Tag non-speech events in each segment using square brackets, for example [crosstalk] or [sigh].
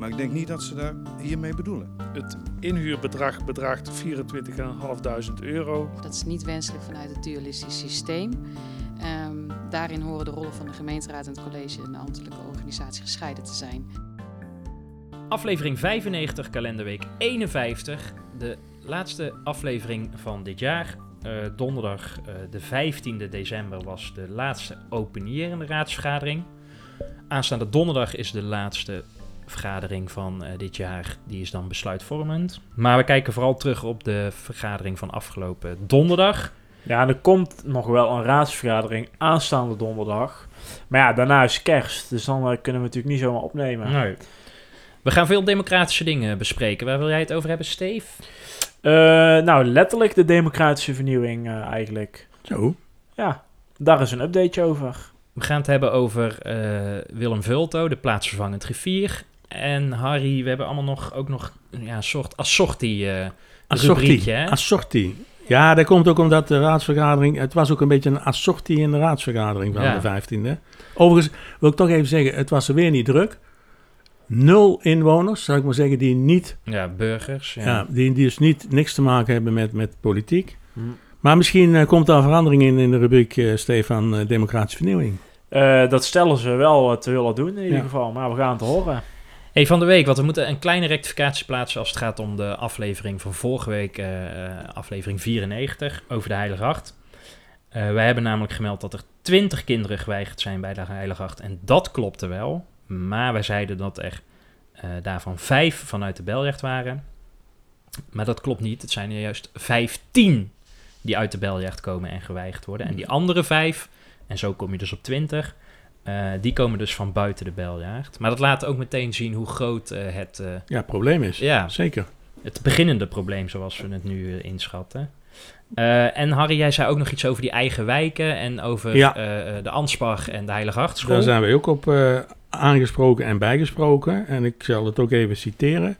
maar ik denk niet dat ze daar hiermee bedoelen. Het inhuurbedrag bedraagt 24.500 euro. Dat is niet wenselijk vanuit het dualistisch systeem. Ehm, daarin horen de rollen van de gemeenteraad en het college en de ambtelijke organisatie gescheiden te zijn. Aflevering 95, kalenderweek 51. De laatste aflevering van dit jaar. Eh, donderdag eh, de 15e december was de laatste openierende raadsvergadering. Aanstaande donderdag is de laatste vergadering van eh, dit jaar. Die is dan besluitvormend. Maar we kijken vooral terug op de vergadering van afgelopen donderdag. Ja, en er komt nog wel een raadsvergadering aanstaande donderdag. Maar ja, daarna is kerst, dus dan eh, kunnen we natuurlijk niet zomaar opnemen. Nee. We gaan veel democratische dingen bespreken. Waar wil jij het over hebben, Steve? Eh, nou, letterlijk de democratische vernieuwing eh, eigenlijk. Zo. Ja, daar is een update over. We gaan het hebben over eh, Willem Vulto, de plaatsvervangend griffier. En Harry, we hebben allemaal nog, ook nog ja, een soort assorti eh rubriekje. hè? Assorti. Ja, dat komt ook omdat de raadsvergadering... Het was ook een beetje een assorti in de raadsvergadering van Ja. de 15e. Overigens wil ik toch even zeggen, het was er weer niet druk. Nul inwoners, zou ik maar zeggen, die, niet, Ja, burgers. Ja. ja. die, die dus niet niks te maken hebben met, met politiek. Hm. Maar misschien eh, komt daar verandering in in de rubriek, eh, Stefan, eh, democratische vernieuwing. Eh, dat stellen ze wel te willen doen in ieder Ja. geval, maar we gaan het horen. Hey, van de week, want we moeten een kleine rectificatie plaatsen als het gaat om de aflevering van vorige week, eh, eh, aflevering 94, over de Heilige Acht. Eh, wij hebben namelijk gemeld dat er 20 kinderen geweigerd zijn bij de Heilige Acht. En dat klopte wel, maar wij zeiden dat er daarvan vijf vanuit de Belrecht waren. Maar dat klopt niet, het zijn er juist 15 die uit de Belrecht komen en geweigerd worden. En die andere vijf, en zo kom je dus op 20, eh, die komen dus van buiten de beljaard. Maar dat laat ook meteen zien hoe groot eh, het, eh, Ja, probleem is. ja, Zeker. het beginnende probleem, zoals we het nu inschatten. En Harry, jij zei ook nog iets over die eigen wijken en over Ja. de Anspach en de Heilige Achtschool. Daar zijn we ook op aangesproken en bijgesproken. En ik zal het ook even citeren.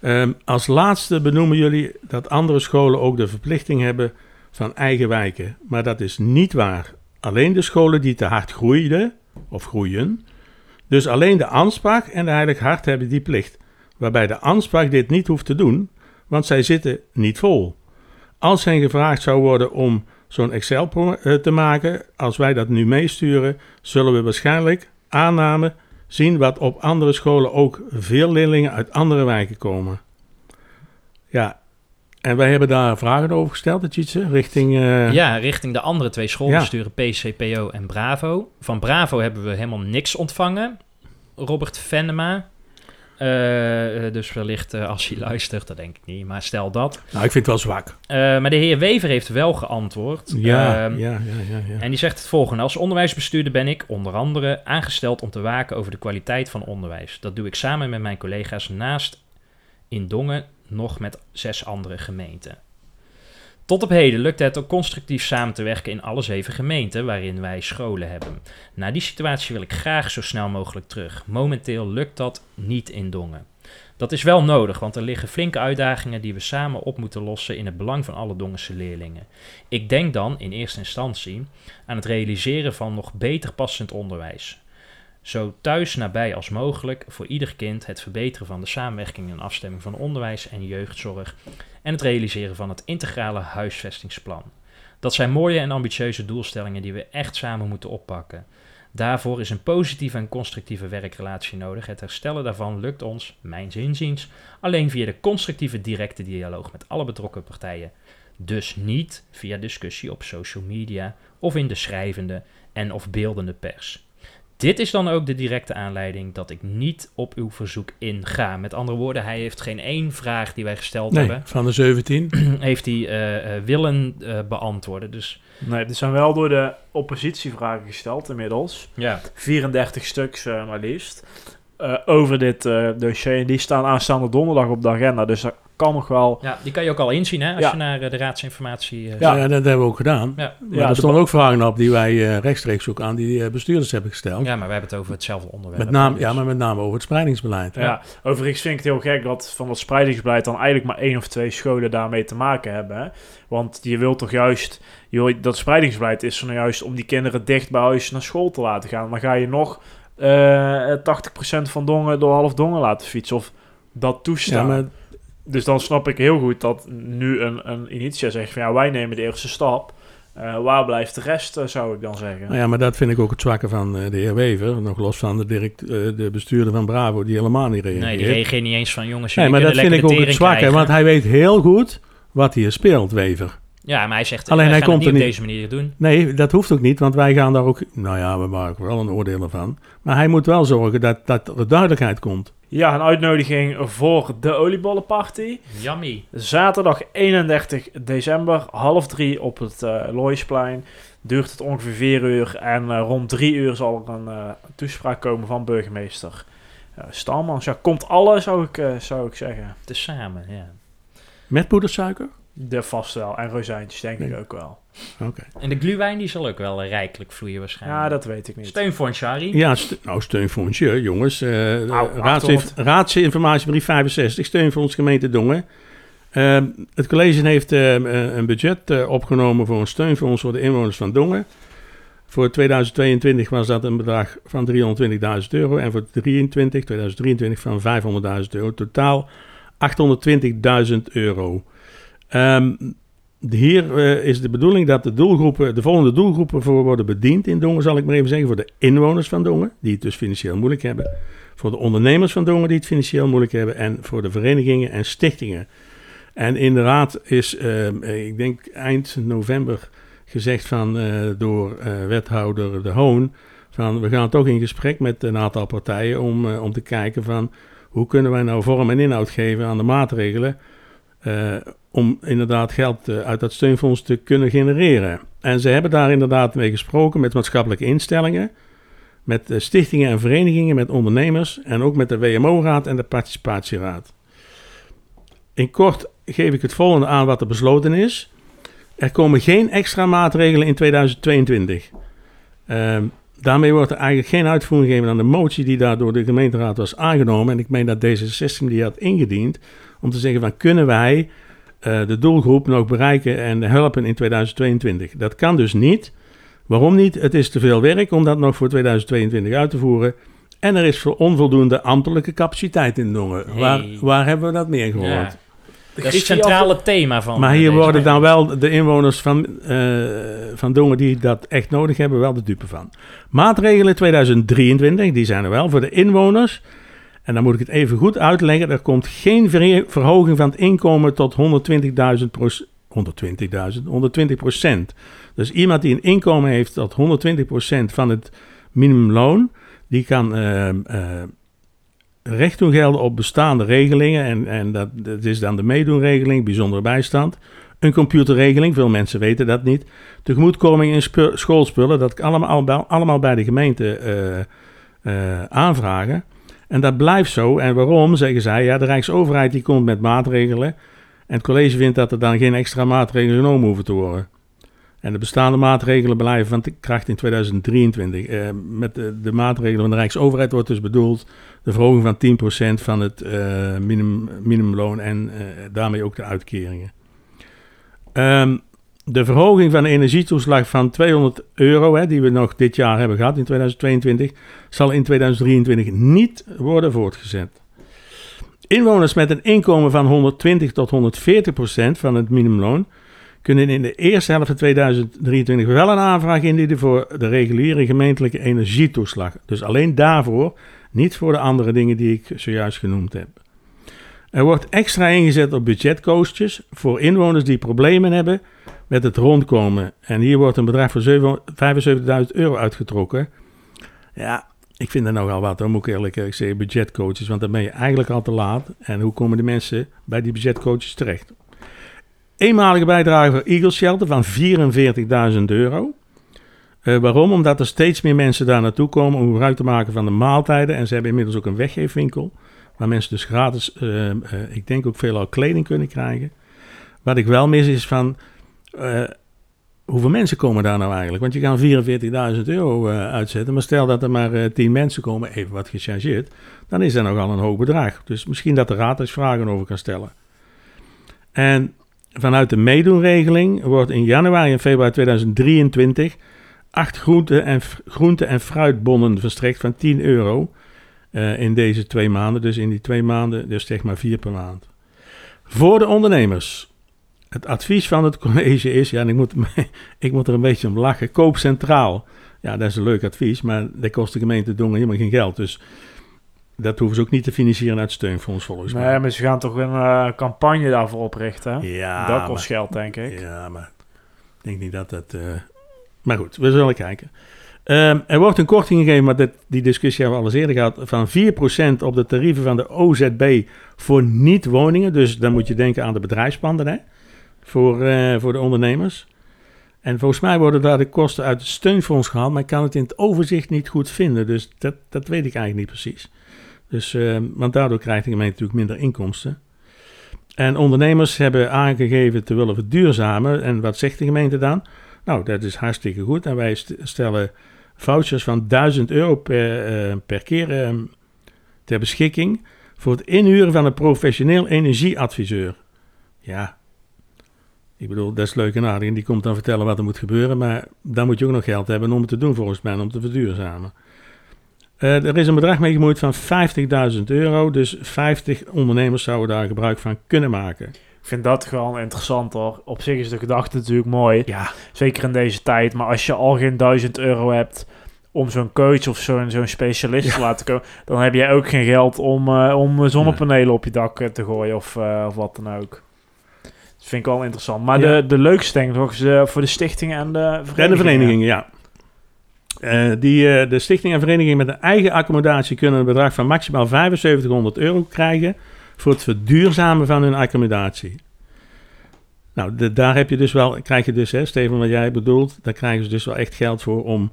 Ehm, als laatste benoemen jullie dat andere scholen ook de verplichting hebben van eigen wijken. Maar dat is niet waar. Alleen de scholen die te hard groeiden, of groeien. Dus alleen de Ansbach en de Heilig Hart hebben die plicht. Waarbij de Ansbach dit niet hoeft te doen, want zij zitten niet vol. Als hen gevraagd zou worden om zo'n Excel eh, te maken, als wij dat nu meesturen, zullen we waarschijnlijk aanname zien wat op andere scholen ook veel leerlingen uit andere wijken komen. Ja, en wij hebben daar vragen over gesteld, Tjitse, richting... eh, Ja, richting de andere twee schoolbesturen, PCPO en Bravo. Van Bravo hebben we helemaal niks ontvangen. Robert Venema. Eh, eh, dus wellicht als hij [laughs] luistert, dat denk ik niet, maar stel dat. Nou, ik vind het wel zwak. Maar de heer Wever heeft wel geantwoord. Ja, Ehm, ja, ja, ja. ja. En die zegt het volgende. Als onderwijsbestuurder ben ik onder andere aangesteld om te waken over de kwaliteit van onderwijs. Dat doe ik samen met mijn collega's naast in Dongen nog met zes andere gemeenten. Tot op heden lukt het ook constructief samen te werken in alle zeven gemeenten waarin wij scholen hebben. Naar die situatie wil ik graag zo snel mogelijk terug. Momenteel lukt dat niet in Dongen. Dat is wel nodig, want er liggen flinke uitdagingen die we samen op moeten lossen in het belang van alle Dongense leerlingen. Ik denk dan in eerste instantie aan het realiseren van nog beter passend onderwijs. Zo thuis nabij als mogelijk voor ieder kind het verbeteren van de samenwerking en afstemming van onderwijs en jeugdzorg en het realiseren van het integrale huisvestingsplan. Dat zijn mooie en ambitieuze doelstellingen die we echt samen moeten oppakken. Daarvoor is een positieve en constructieve werkrelatie nodig. Het herstellen daarvan lukt ons, mijns inziens, alleen via de constructieve directe dialoog met alle betrokken partijen. Dus niet via discussie op social media of in de schrijvende en of beeldende pers. Dit is dan ook de directe aanleiding dat ik niet op uw verzoek inga. Met andere woorden, hij heeft geen één vraag die wij gesteld Nee, hebben, van de 17. [clears throat] heeft hij eh, eh, willen eh, beantwoorden. Dus Nee, dit zijn wel door de oppositievragen gesteld inmiddels. ja, 34 stuks maar liefst. eh, over dit eh, dossier. En die staan aanstaande donderdag op de agenda. Dus daar kan nog wel. Ja, die kan je ook al inzien hè, als Ja. je naar eh, de raadsinformatie... eh, Ja. Ja, dat hebben we ook gedaan. Ja. Maar Ja, er de stonden ook vragen op die wij eh, rechtstreeks ook aan die bestuurders hebben gesteld. ja, maar we hebben het over hetzelfde onderwerp. met name, Dus- ja, maar met name over het spreidingsbeleid. Ja. overigens vind ik het heel gek dat van dat spreidingsbeleid dan eigenlijk maar één of twee scholen daarmee te maken hebben. Hè? Want je wilt toch juist, je wil- dat spreidingsbeleid is er nou juist om die kinderen dicht bij huis naar school te laten gaan. Maar ga je nog eh 80% van Dongen door half Dongen laten fietsen of dat Ja, toestaan. maar Dus dan snap ik heel goed dat nu een, een Initia zegt van ja, wij nemen de eerste stap. Eh, waar blijft de rest, eh, zou ik dan zeggen. Nou ja, maar dat vind ik ook het zwakke van eh, de heer Wever. Nog los van de, direct, eh, de bestuurder van Bravo, die helemaal niet reageert. Nee, die reageert niet eens van jongens, Nee, maar dat vind ik ook het zwakke, krijgen. want hij weet heel goed wat hier speelt, Wever. Ja, maar hij zegt, Alleen wij hij komt het niet er op niet. deze manier doen. Nee, dat hoeft ook niet, want wij gaan daar ook... Nou ja, we maken wel een oordeel ervan. Maar hij moet wel zorgen dat, dat er duidelijkheid komt. Ja, een uitnodiging voor de oliebollenparty. Yummy. Zaterdag 31 december, half drie op het eh Loisplein. Duurt het ongeveer vier uur en eh, rond drie uur zal er een eh, toespraak komen van burgemeester uh, Stalmans. Ja, komt alle, zou ik, eh, zou ik zeggen. Tezamen, ja. Met poedersuiker? De vast wel. En rozijntjes denk ik ook wel. Oké. En de gluwijn die zal ook wel eh, rijkelijk vloeien waarschijnlijk. Ja, dat weet ik niet. Steun voor een Shari. Ja, st- nou, jongens. Eh Nou, raadsinf- 800. raadsinformatiebrief 65, steun voor ons gemeente Dongen. Eh, het college heeft eh, eh, een budget eh, opgenomen voor een steunfonds voor de inwoners van Dongen. Voor 2022 was dat een bedrag van 320.000 euro en voor 23, 2023 van 500.000 euro. Totaal 820.000 euro. Ehm, hier eh, is de bedoeling dat de doelgroepen, de volgende doelgroepen voor worden bediend in Dongen, zal ik maar even zeggen. Voor de inwoners van Dongen, die het dus financieel moeilijk hebben. Voor de ondernemers van Dongen, die het financieel moeilijk hebben. En voor de verenigingen en stichtingen. En in de raad is, ehm, eh, ik denk eind november, gezegd van, eh, door eh, wethouder De Hoon... van we gaan toch in gesprek met een aantal partijen om, om te kijken van... hoe kunnen wij nou vorm en inhoud geven aan de maatregelen... eh, om inderdaad geld eh, uit dat steunfonds te kunnen genereren. En ze hebben daar inderdaad mee gesproken met maatschappelijke instellingen, met eh, stichtingen en verenigingen, met ondernemers en ook met de WMO-raad en de participatieraad. In kort geef ik het volgende aan wat er besloten is. Er komen geen extra maatregelen in 2022. Ehm, daarmee wordt er eigenlijk geen uitvoering gegeven aan de motie die daar door de gemeenteraad was aangenomen. En ik meen dat D66 die had ingediend om te zeggen van kunnen wij eh, de doelgroep nog bereiken en helpen in 2022. Dat kan dus niet. Waarom niet? Het is te veel werk om dat nog voor 2022 uit te voeren. En er is onvoldoende ambtelijke capaciteit in Dongen. Hey. Waar, waar hebben we dat meer gehoord? Ja. Dat is het centrale thema van Maar hier worden dan wel de inwoners van, eh, van Dongen die dat echt nodig hebben, wel de dupe van. Maatregelen 2023, die zijn er wel voor de inwoners. En dan moet ik het even goed uitleggen. Er komt geen ver- verhoging van het inkomen tot 120.000 proc- 120.000, 120 procent. Dus iemand die een inkomen heeft tot 120 procent van het minimumloon, die kan eh, eh, recht doen gelden op bestaande regelingen. En, en dat, dat is dan de meedoenregeling, bijzondere bijstand. Een computerregeling, veel mensen weten dat niet. Tegemoetkoming in spu- schoolspullen, dat allemaal, allemaal, allemaal bij de gemeente eh, eh, aanvragen. En dat blijft zo. En waarom, zeggen zij, ja, de Rijksoverheid die komt met maatregelen. En het college vindt dat er dan geen extra maatregelen genomen hoeven te worden. En de bestaande maatregelen blijven van kracht in 2023. Eh, met de, maatregelen van de Rijksoverheid wordt dus bedoeld de verhoging van 10% van het eh, minimum, minimumloon en eh, daarmee ook de uitkeringen. Ehm, de verhoging van de energietoeslag van 200 euro, hè, die we nog dit jaar hebben gehad in 2022, zal in 2023 niet worden voortgezet. Inwoners met een inkomen van 120 tot 140 procent van het minimumloon kunnen in de eerste helft van 2023 wel een aanvraag indienen voor de reguliere gemeentelijke energietoeslag. Dus alleen daarvoor, niet voor de andere dingen die ik zojuist genoemd heb. Er wordt extra ingezet op budgetcoaches voor inwoners die problemen hebben met het rondkomen. En hier wordt een bedrag van 7 75.000 euro uitgetrokken. Ja, ik vind dat nogal wat, hoor, moet ik eerlijk zeggen, budgetcoaches. Want dan ben je eigenlijk al te laat. En hoe komen de mensen bij die budgetcoaches terecht? Eenmalige bijdrage voor Eagle Shelter van 44.000 euro. Eh, waarom? Omdat er steeds meer mensen daar naartoe komen om gebruik te maken van de maaltijden. En ze hebben inmiddels ook een weggeefwinkel. Waar mensen dus gratis, eh, eh, ik denk ook veelal kleding kunnen krijgen. Wat ik wel mis is van, hoeveel mensen komen daar nou eigenlijk? Want je kan 44.000 euro uitzetten. Maar stel dat er maar eh 10 mensen komen, even wat gechargeerd. Dan is dat nogal een hoog bedrag. Dus misschien dat de raad eens vragen over kan stellen. En vanuit de meedoenregeling wordt in januari en februari 2023 acht groente- en, groente- en fruitbonnen verstrekt van 10 euro eh, in deze twee maanden. Dus in die twee maanden, dus zeg maar vier per maand. Voor de ondernemers. Het advies van het college is, ja, ik moet, [laughs] ik moet er een beetje om lachen, koop centraal. Ja, dat is een leuk advies, maar dat kost de gemeente Dongen helemaal geen geld. Dus dat hoeven ze ook niet te financieren uit steunfonds volgens mij. Nee, maar ze gaan toch een eh, campagne daarvoor oprichten. Ja, dat kost geld, denk ik. Ja, maar ik denk niet dat dat... eh, Maar goed, we zullen kijken. Ehm, er wordt een korting gegeven, maar dit, die discussie hebben we al eens eerder gehad... van 4% op de tarieven van de OZB voor niet-woningen. Dus dan moet je denken aan de bedrijfspanden, hè? Voor, eh, voor de ondernemers. En volgens mij worden daar de kosten uit het steunfonds gehaald... maar ik kan het in het overzicht niet goed vinden. Dus dat, dat weet ik eigenlijk niet precies. Dus, ehm, want daardoor krijgt de gemeente natuurlijk minder inkomsten. En ondernemers hebben aangegeven te willen verduurzamen. En wat zegt de gemeente dan? Nou, dat is hartstikke goed. En wij st- stellen vouchers van 1000 euro per, eh, per keer eh, ter beschikking voor het inhuren van een professioneel energieadviseur. Ja, ik bedoel, dat is leuk en aardig. En die komt dan vertellen wat er moet gebeuren. Maar dan moet je ook nog geld hebben om het te doen, volgens mij, om te verduurzamen. Eh, er is een bedrag mee gemoeid van 50.000 euro. Dus 50 ondernemers zouden daar gebruik van kunnen maken. Ik vind dat gewoon interessant hoor. Op zich is de gedachte natuurlijk mooi. Ja, Zeker in deze tijd. Maar als je al geen 1000 euro hebt om zo'n coach of zo'n zo'n specialist te laten komen, dan heb jij ook geen geld om, eh, om zonnepanelen op je dak eh, te gooien of, eh, of wat dan ook. Dat vind ik wel interessant. Maar Ja. de, de leukste denk ik nog is eh, voor de stichtingen en de verenigingen. En de verenigingen, ja. Eh, die, eh, de stichting en verenigingen met een eigen accommodatie kunnen een bedrag van maximaal 7500 euro krijgen voor het verduurzamen van hun accommodatie. Nou, daar heb je dus wel, krijg je dus, hè, Steven, wat jij bedoelt, daar krijgen ze dus wel echt geld voor om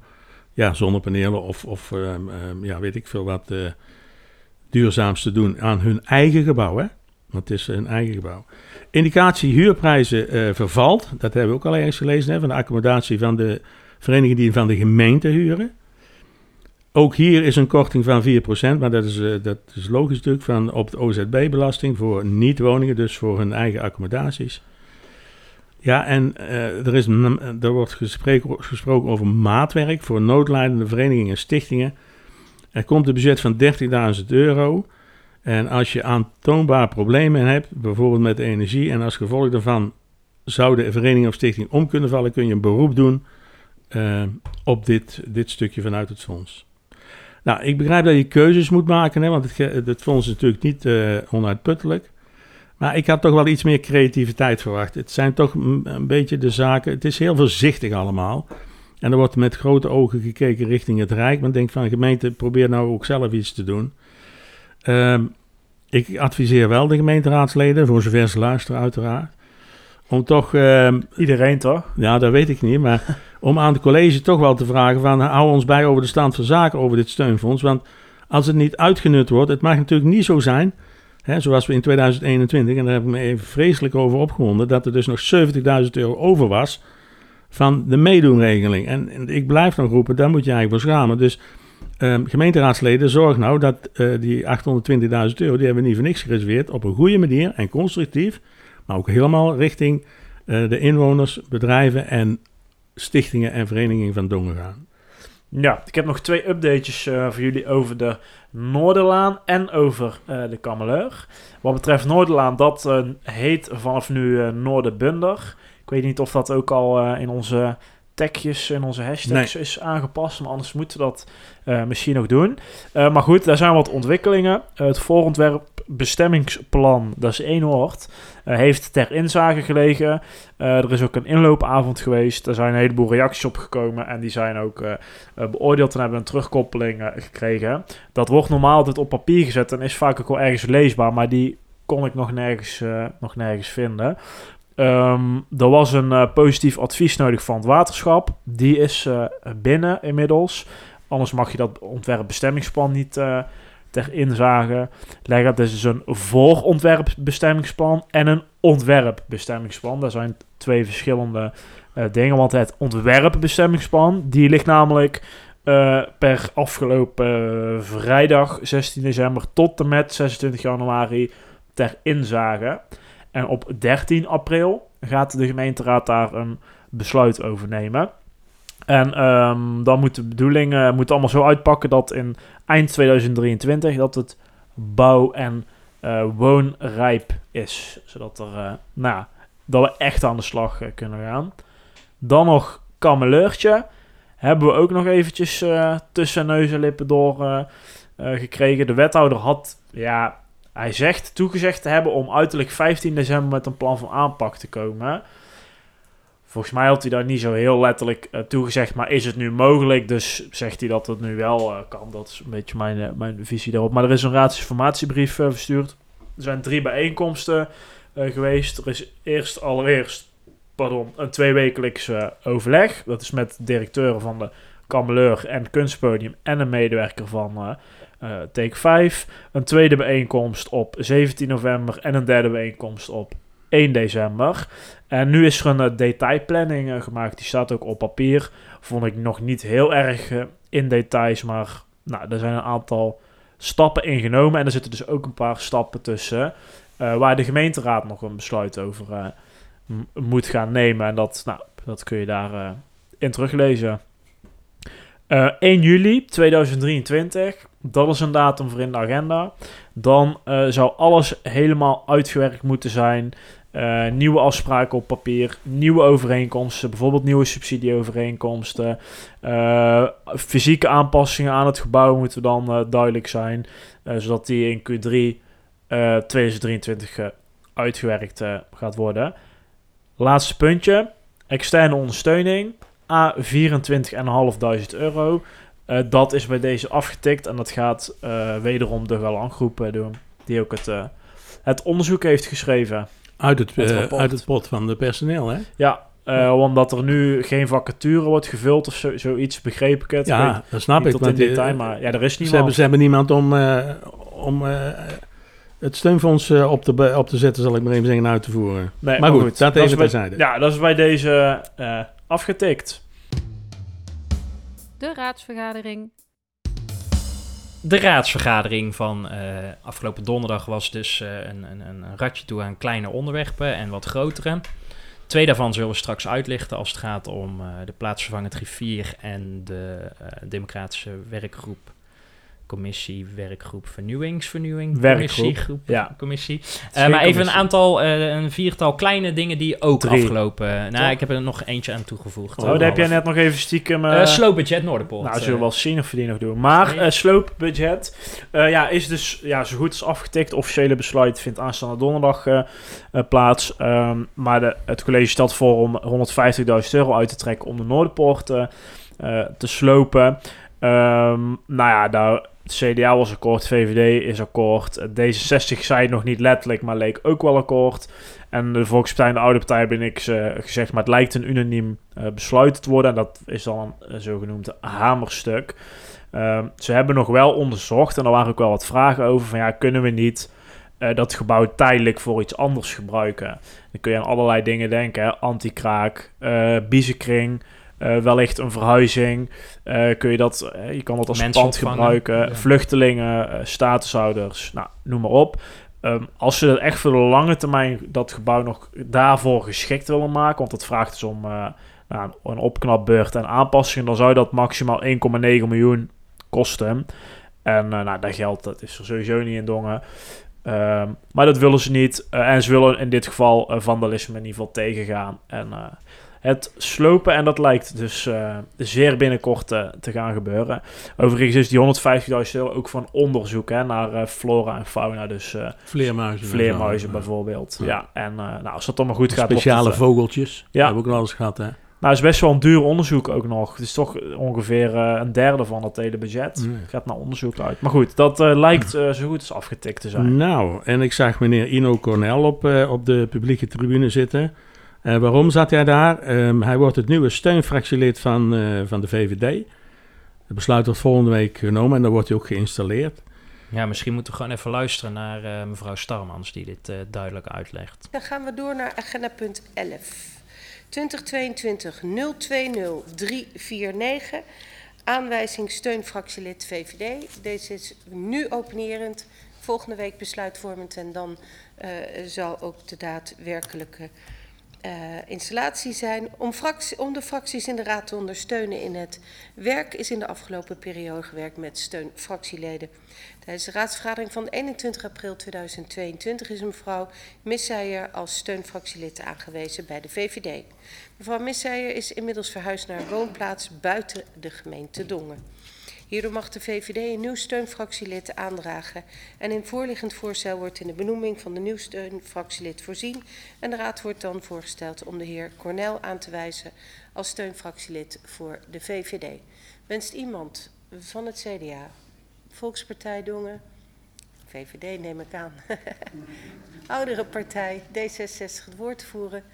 ja, zonnepanelen of, of ehm, ehm, ja, weet ik veel wat eh, duurzaams te doen aan hun eigen gebouw, hè? Want het is hun eigen gebouw. Indicatie huurprijzen vervalt, dat hebben we ook al ergens gelezen, hè, van de accommodatie van de verenigingen die van de gemeente huren. Ook hier is een korting van 4%, maar dat is, eh, dat is logisch natuurlijk, van op de OZB-belasting voor niet-woningen, dus voor hun eigen accommodaties. Ja, en eh, er, is, er wordt gesproken over maatwerk voor noodlijdende verenigingen en stichtingen. Er komt een budget van 30.000 euro. En als je aantoonbaar problemen hebt, bijvoorbeeld met energie, en als gevolg daarvan zou de vereniging of stichting om kunnen vallen, kun je een beroep doen eh, op dit, dit stukje vanuit het fonds. Nou, ik begrijp dat je keuzes moet maken, hè, want het, het fonds is natuurlijk niet eh, onuitputtelijk. Maar ik had toch wel iets meer creativiteit verwacht. Het zijn toch een, beetje de zaken. Het is heel voorzichtig allemaal. En er wordt met grote ogen gekeken richting het Rijk. Men denkt van gemeente, probeer nou ook zelf iets te doen. Ehm, ik adviseer wel de gemeenteraadsleden, voor zover ze luisteren uiteraard, om toch ehm, Iedereen toch? ja, dat weet ik niet. Maar [laughs] om aan het college toch wel te vragen van... hou ons bij over de stand van zaken over dit steunfonds. Want als het niet uitgenut wordt... het mag natuurlijk niet zo zijn... Hè, zoals we in 2021... en daar heb ik me even vreselijk over opgewonden... dat er dus nog 70.000 euro over was... van de meedoenregeling. En, en ik blijf nog roepen... daar moet je eigenlijk voor schamen. Dus ehm, gemeenteraadsleden, zorg nou dat eh, die 820.000 euro... die hebben we niet voor niks gereserveerd... op een goede manier en constructief... maar ook helemaal richting eh, de inwoners, bedrijven en stichtingen en verenigingen van Dongen gaan. Ja, ik heb nog twee updates eh, voor jullie over de Noorderlaan en over eh, de Kameleur. Wat betreft Noorderlaan, dat heet vanaf nu Noorderbunder. Ik weet niet of dat ook al in onze tagjes, in onze hashtags is aangepast, maar anders moeten we dat eh, misschien nog doen. Eh, maar goed, daar zijn wat ontwikkelingen. Eh, het voorontwerp bestemmingsplan, dat is één woord, heeft ter inzage gelegen. Er is ook een inloopavond geweest. Er zijn een heleboel reacties op gekomen en die zijn ook beoordeeld en hebben een terugkoppeling gekregen. Dat wordt normaal altijd op papier gezet en is vaak ook wel ergens leesbaar, maar die kon ik nog nergens, nog nergens vinden. Ehm, er was een eh, positief advies nodig van het waterschap. Die is eh, binnen inmiddels. Anders mag je dat ontwerpbestemmingsplan niet eh, ter inzage leggen. Het is dus een voorontwerpbestemmingsplan en een ontwerpbestemmingsplan. Dat zijn twee verschillende dingen. Want het ontwerpbestemmingsplan, die ligt namelijk per afgelopen vrijdag 16 december tot en met 26 januari ter inzage. En op 13 april gaat de gemeenteraad daar een besluit over nemen. En ehm, dan moet de bedoeling eh, moet allemaal zo uitpakken dat in eind 2023 dat het bouw- en eh, woonrijp is. Zodat, er, eh, nou, dat we echt aan de slag kunnen gaan. Dan nog Kameleurtje. Hebben we ook nog eventjes tussen neus en lippen door gekregen. De wethouder had, ja, hij zegt toegezegd te hebben om uiterlijk 15 december met een plan van aanpak te komen. Volgens mij had hij daar niet zo heel letterlijk eh, toegezegd, maar is het nu mogelijk? Dus zegt hij dat het nu wel eh, kan. Dat is een beetje mijn, eh, mijn visie daarop. Maar er is een raadsinformatiebrief eh, verstuurd. Er zijn drie bijeenkomsten geweest. Er is eerst allereerst pardon, een tweewekelijks overleg. Dat is met directeuren van de Kameleur en Kunstpodium en een medewerker van eh eh, Take 5. Een tweede bijeenkomst op 17 november en een derde bijeenkomst op 1 december. En nu is er een eh, detailplanning gemaakt. Die staat ook op papier. Vond ik nog niet heel erg in details, maar nou, er zijn een aantal stappen ingenomen. En er zitten dus ook een paar stappen tussen waar de gemeenteraad nog een besluit over moet gaan nemen. En dat, nou, dat kun je daar eh, in teruglezen. Eh 1 juli 2023, dat is een datum voor in de agenda. Dan eh, zou alles helemaal uitgewerkt moeten zijn. Eh, nieuwe afspraken op papier, nieuwe overeenkomsten, bijvoorbeeld nieuwe subsidieovereenkomsten. Eh, fysieke aanpassingen aan het gebouw moeten dan eh, duidelijk zijn, eh, zodat die in Q3 eh 2023 eh, uitgewerkt eh, gaat worden. Laatste puntje, externe ondersteuning, A 24.500 euro. Eh, dat is bij deze afgetikt en dat gaat eh, wederom de Galanggroep eh, doen, die ook het, het onderzoek heeft geschreven. Uit het, uit het pot van de personeel, hè? Ja, eh, omdat er nu geen vacature wordt gevuld of zo, zoiets, begreep ik het. Ja, dat snap niet ik. tot in die- detail, maar ja, er is ze, niemand. hebben, ze hebben niemand om, om het steunfonds op, te, op te zetten, zal ik maar even zeggen, uit te voeren. Nee, maar goed, dat even terzijde. Ja, dat is bij deze afgetikt. De raadsvergadering. De raadsvergadering van eh, afgelopen donderdag was dus eh, een, een, een ratje toe aan kleine onderwerpen en wat grotere. Twee daarvan zullen we straks uitlichten als het gaat om eh, de plaatsvervangend griffier en de democratische werkgroep, commissie, werkgroep, vernieuwingsvernieuwing, Werkgroep, commissiegroep, ja. commissie. Eh, maar even een aantal, eh, een viertal kleine dingen die ook Drie. afgelopen... nou, Toch? ik heb er nog eentje aan toegevoegd. Oh, daar heb jij net nog even stiekem... eh, Uh, sloopbudget Noorderpoort. Nou, eh. zullen we wel zien of we die nog doen. Maar eh, sloopbudget eh, ja, is dus ja, zo goed als afgetikt. Officiële besluit vindt aanstaande donderdag eh, eh, plaats. Ehm, maar de, het college stelt voor om 150.000 euro uit te trekken om de Noorderpoort eh, eh, te slopen. Ehm, nou ja, daar, CDA was akkoord, VVD is akkoord. Eh, D66 zei nog niet letterlijk, maar leek ook wel akkoord. En de Volkspartij en de Oude Partij ben ik gezegd, maar het lijkt een unaniem eh, besluit te worden. En dat is dan een, zogenoemd hamerstuk. Ehm, ze hebben nog wel onderzocht, en er waren ook wel wat vragen over, van ja, kunnen we niet eh, dat gebouw tijdelijk voor iets anders gebruiken? Dan kun je aan allerlei dingen denken, hè. anti-kraak, eh biezenkring, eh, wellicht een verhuizing. Eh, kun je dat, eh, je kan dat als Mensen pand opvangen, gebruiken, ja. vluchtelingen, statushouders, nou, noem maar op. Ehm, als ze echt voor de lange termijn dat gebouw nog daarvoor geschikt willen maken, want dat vraagt dus om nou, een opknapbeurt en aanpassingen, dan zou dat maximaal 1,9 miljoen kosten. En nou, dat geld dat is er sowieso niet in Dongen. Ehm, maar dat willen ze niet. En ze willen in dit geval vandalisme in ieder geval tegengaan. En het slopen. En dat lijkt dus eh, zeer binnenkort eh, te gaan gebeuren. Overigens is die 150.000 euro ook van onderzoek hè, naar eh, flora en fauna. Dus Vleermuizen. en vleermuizen bijvoorbeeld. Ja. Ja, en nou, als dat allemaal goed gaat... Speciale het, vogeltjes. Ja. Hebben we ook wel eens gehad, hè? Nou, het is best wel een duur onderzoek ook nog. Het is toch ongeveer een derde van het hele budget. Nee. Het gaat naar onderzoek uit. Maar goed, dat lijkt zo goed als afgetikt te zijn. Nou, en ik zag meneer Ino Cornel op, op de publieke tribune zitten. Eh, waarom zat hij daar? Ehm, hij wordt het nieuwe steunfractielid van, eh, van de VVD. Het besluit wordt volgende week genomen en dan wordt hij ook geïnstalleerd. Ja, misschien moeten we gewoon even luisteren naar eh, mevrouw Starmans, die dit eh, duidelijk uitlegt. Dan gaan we door naar agenda punt 11. 2022 020 349. Aanwijzing steunfractielid VVD. Deze is nu openerend. Volgende week besluitvormend. En dan eh, zal ook de daadwerkelijke installatie zijn. Om, om de fracties in de raad te ondersteunen in het werk is in de afgelopen periode gewerkt met steunfractieleden. Tijdens de raadsvergadering van 21 april 2022 is mevrouw Misseijer als steunfractielid aangewezen bij de VVD. Mevrouw Misseijer is inmiddels verhuisd naar een woonplaats buiten de gemeente Dongen. Hierdoor mag de VVD een nieuw steunfractielid aandragen. En in voorliggend voorstel wordt in de benoeming van de nieuw steunfractielid voorzien. En de raad wordt dan voorgesteld om de heer Cornel aan te wijzen als steunfractielid voor de VVD. Wenst iemand van het CDA, Volkspartij Dongen, VVD neem ik aan, [laughs] oudere partij, D66 het woord te voeren?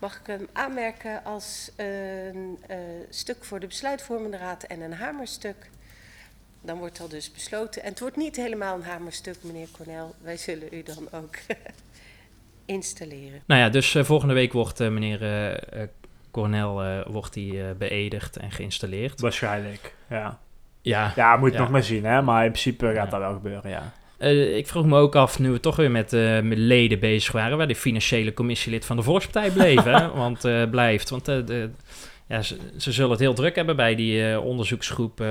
Mag ik hem aanmerken als een eh, stuk voor de besluitvormende raad en een hamerstuk? Dan wordt al dus besloten. En het wordt niet helemaal een hamerstuk, meneer Cornel. Wij zullen u dan ook [laughs] installeren. Nou ja, dus eh, volgende week wordt eh, meneer Cornel wordt die, eh, beëdigd en geïnstalleerd. Waarschijnlijk, ja. Ja, Ja, moet je Ja. nog maar zien, hè. Maar in principe gaat Ja. dat wel gebeuren, ja. Eh, ik vroeg me ook af, nu we toch weer met, eh, met leden bezig waren, waar de financiële commissielid van de Volkspartij bleef, hè? [laughs] Want, eh, blijft. Want de, ja, ze, ze zullen het heel druk hebben bij die onderzoeksgroep.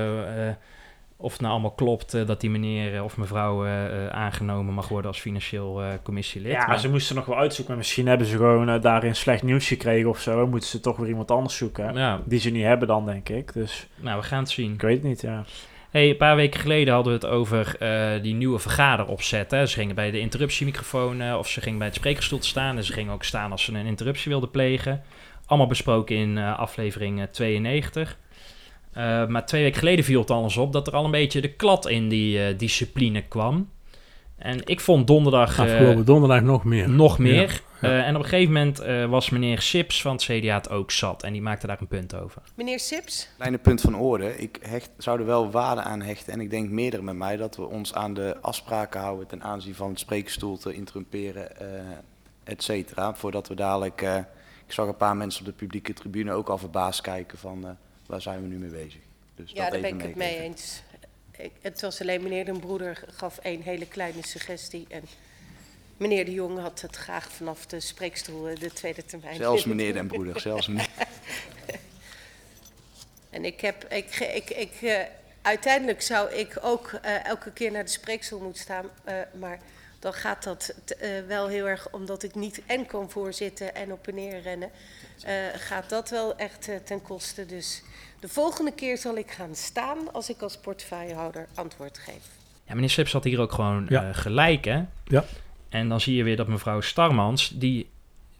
of het nou allemaal klopt dat die meneer of mevrouw aangenomen mag worden als financieel commissielid. Ja, Maar- ze moesten nog wel uitzoeken. Maar misschien hebben ze gewoon daarin slecht nieuws gekregen of zo. Moeten ze toch weer iemand anders zoeken. ja, Die ze niet hebben dan, denk ik. Dus nou, we gaan het zien. ik weet het niet, ja. Hey, een paar weken geleden hadden we het over eh, die nieuwe vergaderopzet. Hè. Ze gingen bij de interruptiemicrofoon eh, of ze gingen bij het sprekerstoel te staan. En ze gingen ook staan als ze een interruptie wilden plegen. Allemaal besproken in eh, aflevering eh, 92. Eh, maar twee weken geleden viel het alles op dat er al een beetje de klad in die discipline kwam. En ik vond donderdag eh, Afgelopen donderdag nog meer. nog meer. Ja, ja. Eh, en op een gegeven moment eh, was meneer Sips van het CDA het ook zat. En die maakte daar een punt over. Meneer Sips, Kleine punt van orde. Ik hecht, zou er wel waarde aan hechten. En ik denk meerdere met mij dat we ons aan de afspraken houden ten aanzien van het spreekstoel te interrumperen, eh et cetera. Voordat we dadelijk. eh, ik zag een paar mensen op de publieke tribune ook al verbaasd kijken van eh, waar zijn we nu mee bezig. Dus ja, dat daar ben ik het mee eens. Ik, het was alleen meneer Den Broeder gaf één hele kleine suggestie. En meneer De Jong had het graag vanaf de spreekstoel eh, de tweede termijn. Zelfs meneer Den Broeder, zelfs meneer. [laughs] En ik heb, ik, ik, ik, eh, uiteindelijk zou ik ook eh, elke keer naar de spreekstoel moeten staan. maar dan gaat dat wel heel erg, omdat ik niet en kan voorzitten en op en neer rennen. gaat dat wel echt ten koste. Dus de volgende keer zal ik gaan staan als ik als portefeuillehouder antwoord geef. Ja, meneer Sips had hier ook gewoon Ja. eh, gelijk, hè? Ja. En dan zie je weer dat mevrouw Starmans, die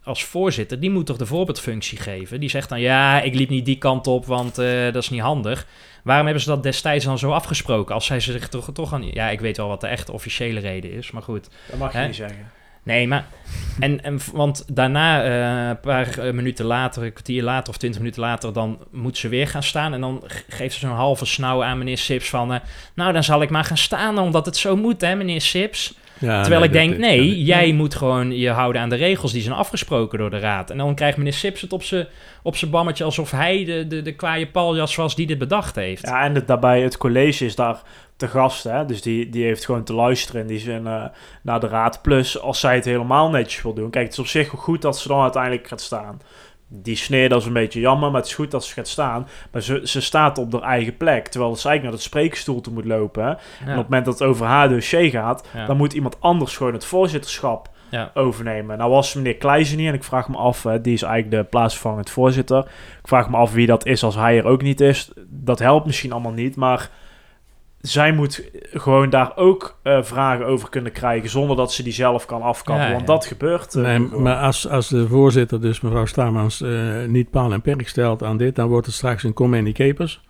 als voorzitter, die moet toch de voorbeeldfunctie geven. Die zegt dan, ja, ik liep niet die kant op, want eh, dat is niet handig. Waarom hebben ze dat destijds dan zo afgesproken? Als zij zich toch, toch aan... Ja, ik weet wel wat de echte officiële reden is, maar goed. Dat mag je Hè? niet zeggen. Nee, maar... En, en, want daarna, eh, een paar eh, minuten later, een kwartier later of twintig minuten later... dan moet ze weer gaan staan. En dan ge- geeft ze zo'n halve snauw aan meneer Sips van... eh, nou, dan zal ik maar gaan staan, omdat het zo moet, hè, meneer Sips. Ja, Terwijl nee, ik denk, nee, jij moet gewoon je houden aan de regels die zijn afgesproken door de raad. En dan krijgt meneer Sips het op zijn op zijn bammetje alsof hij de, de, de kwaaie paljas was die dit bedacht heeft. Ja, en het, daarbij, het college is daar te gast, hè. Dus die, die heeft gewoon te luisteren in die zin eh, naar de raad. Plus, als zij het helemaal netjes wil doen. Kijk, het is op zich wel goed dat ze dan uiteindelijk gaat staan. Die sneer, dat is een beetje jammer, maar het is goed dat ze gaat staan. Maar ze, ze staat op haar eigen plek, terwijl ze eigenlijk naar het spreekstoel toe moet lopen. En op het moment dat het over haar dossier gaat, Ja. dan moet iemand anders gewoon het voorzitterschap Ja. overnemen. Nou was meneer Kleijzen niet en ik vraag me af, die is eigenlijk de plaatsvervangend voorzitter. Ik vraag me af wie dat is als hij er ook niet is. Dat helpt misschien allemaal niet, maar zij moet gewoon daar ook eh, vragen over kunnen krijgen zonder dat ze die zelf kan afkappen. Ja, want ja. dat gebeurt. eh, Nee, maar als, als de voorzitter, dus mevrouw Stamans, eh, niet paal en perk stelt aan dit, dan wordt het straks een comedy capers.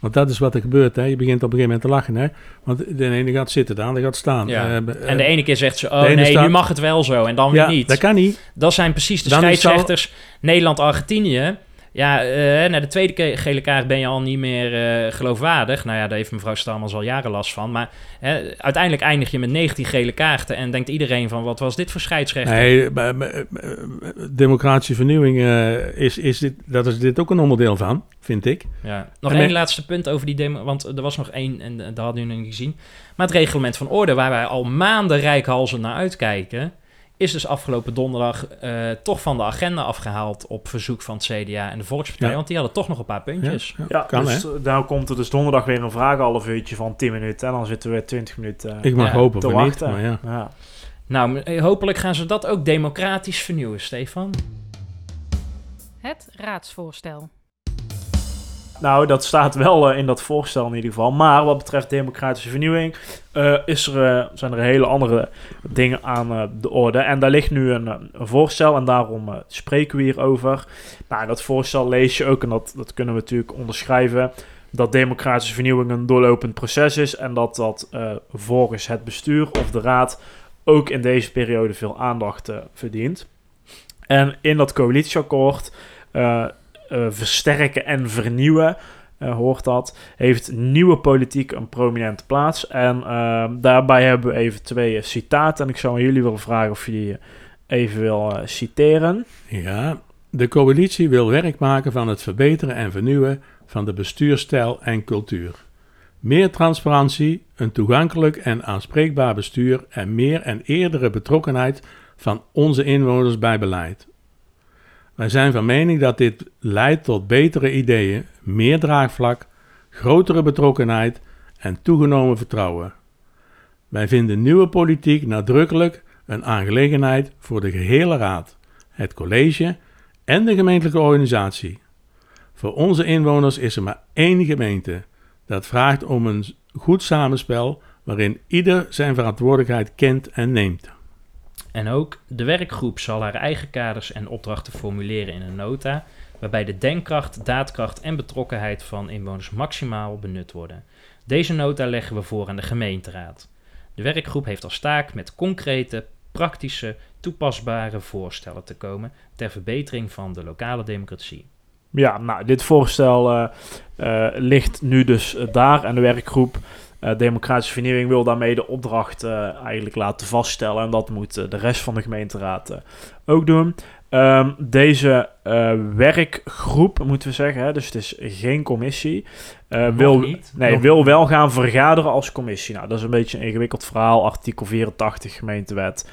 Want dat is wat er gebeurt. Hè. Je begint op een gegeven moment te lachen. Hè. Want de ene gaat zitten, de andere gaat staan. Ja. En de ene keer zegt ze, oh nee, staat- nu mag het wel zo. En dan weer ja, niet. dat kan niet. Dat zijn precies de Dan scheidsrechters. Nederland-Argentinië. Ja, eh, na de tweede gele kaart ben je al niet meer eh, geloofwaardig. Nou ja, daar heeft mevrouw Stamels al jaren last van. Maar uiteindelijk eindig je met 19 gele kaarten. En denkt iedereen van, wat was dit voor scheidsrechter? Nee, eh, democratische vernieuwing is, is dit, dat is dit ook een onderdeel van, vind ik. Ja. Nog En één laatste punt over die demo, want er was nog één en dat hadden jullie nog niet gezien. Maar het reglement van orde, waar wij al maanden rijkhalzen naar uitkijken, is dus afgelopen donderdag eh, toch van de agenda afgehaald op verzoek van het CDA en de Volkspartij, Ja. want die hadden toch nog een paar puntjes. Ja, ja, kan dus hè. eh, daar komt er dus donderdag weer een vraag half uurtje van 10 minuten. En dan zitten we weer 20 minuten eh, Ik mag Ja, hopen te voor niet, wachten. maar ja. ja. Nou, hopelijk gaan ze dat ook democratisch vernieuwen, Stefan. Het raadsvoorstel. Nou, dat staat wel eh, in dat voorstel in ieder geval. Maar wat betreft democratische vernieuwing eh, is er, eh, zijn er hele andere dingen aan de orde. En daar ligt nu een, voorstel en daarom spreken we hierover. Nou, dat voorstel lees je ook en dat, dat kunnen we natuurlijk onderschrijven. Dat democratische vernieuwing een doorlopend proces is en dat dat eh, volgens het bestuur of de raad ook in deze periode veel aandacht verdient. En in dat coalitieakkoord eh, versterken en vernieuwen, eh, hoort dat, heeft nieuwe politiek een prominente plaats. En eh, daarbij hebben we even twee eh, citaten. En ik zou aan jullie willen vragen of jullie even wil citeren. Ja, de coalitie wil werk maken van het verbeteren en vernieuwen van de bestuurstijl en cultuur. Meer transparantie, een toegankelijk en aanspreekbaar bestuur en meer en eerdere betrokkenheid van onze inwoners bij beleid. Wij zijn van mening dat dit leidt tot betere ideeën, meer draagvlak, grotere betrokkenheid en toegenomen vertrouwen. Wij vinden nieuwe politiek nadrukkelijk een aangelegenheid voor de gehele raad, het college en de gemeentelijke organisatie. Voor onze inwoners is er maar één gemeente. Dat vraagt om een goed samenspel waarin ieder zijn verantwoordelijkheid kent en neemt. En ook de werkgroep zal haar eigen kaders en opdrachten formuleren in een nota, waarbij de denkkracht, daadkracht en betrokkenheid van inwoners maximaal benut worden. Deze nota leggen we voor aan de gemeenteraad. De werkgroep heeft als taak met concrete, praktische, toepasbare voorstellen te komen ter verbetering van de lokale democratie. Ja, nou, dit voorstel eh, eh, ligt nu dus daar. En de werkgroep eh, Democratische Vernieuwing wil daarmee de opdracht eh, eigenlijk laten vaststellen. En dat moet eh, de rest van de gemeenteraad ook doen. Ehm, deze werkgroep, moeten we zeggen, hè, dus het is geen commissie, wil, niet. nee, Nog wil wel gaan vergaderen als commissie. Nou, dat is een beetje een ingewikkeld verhaal. Artikel 84 gemeentewet.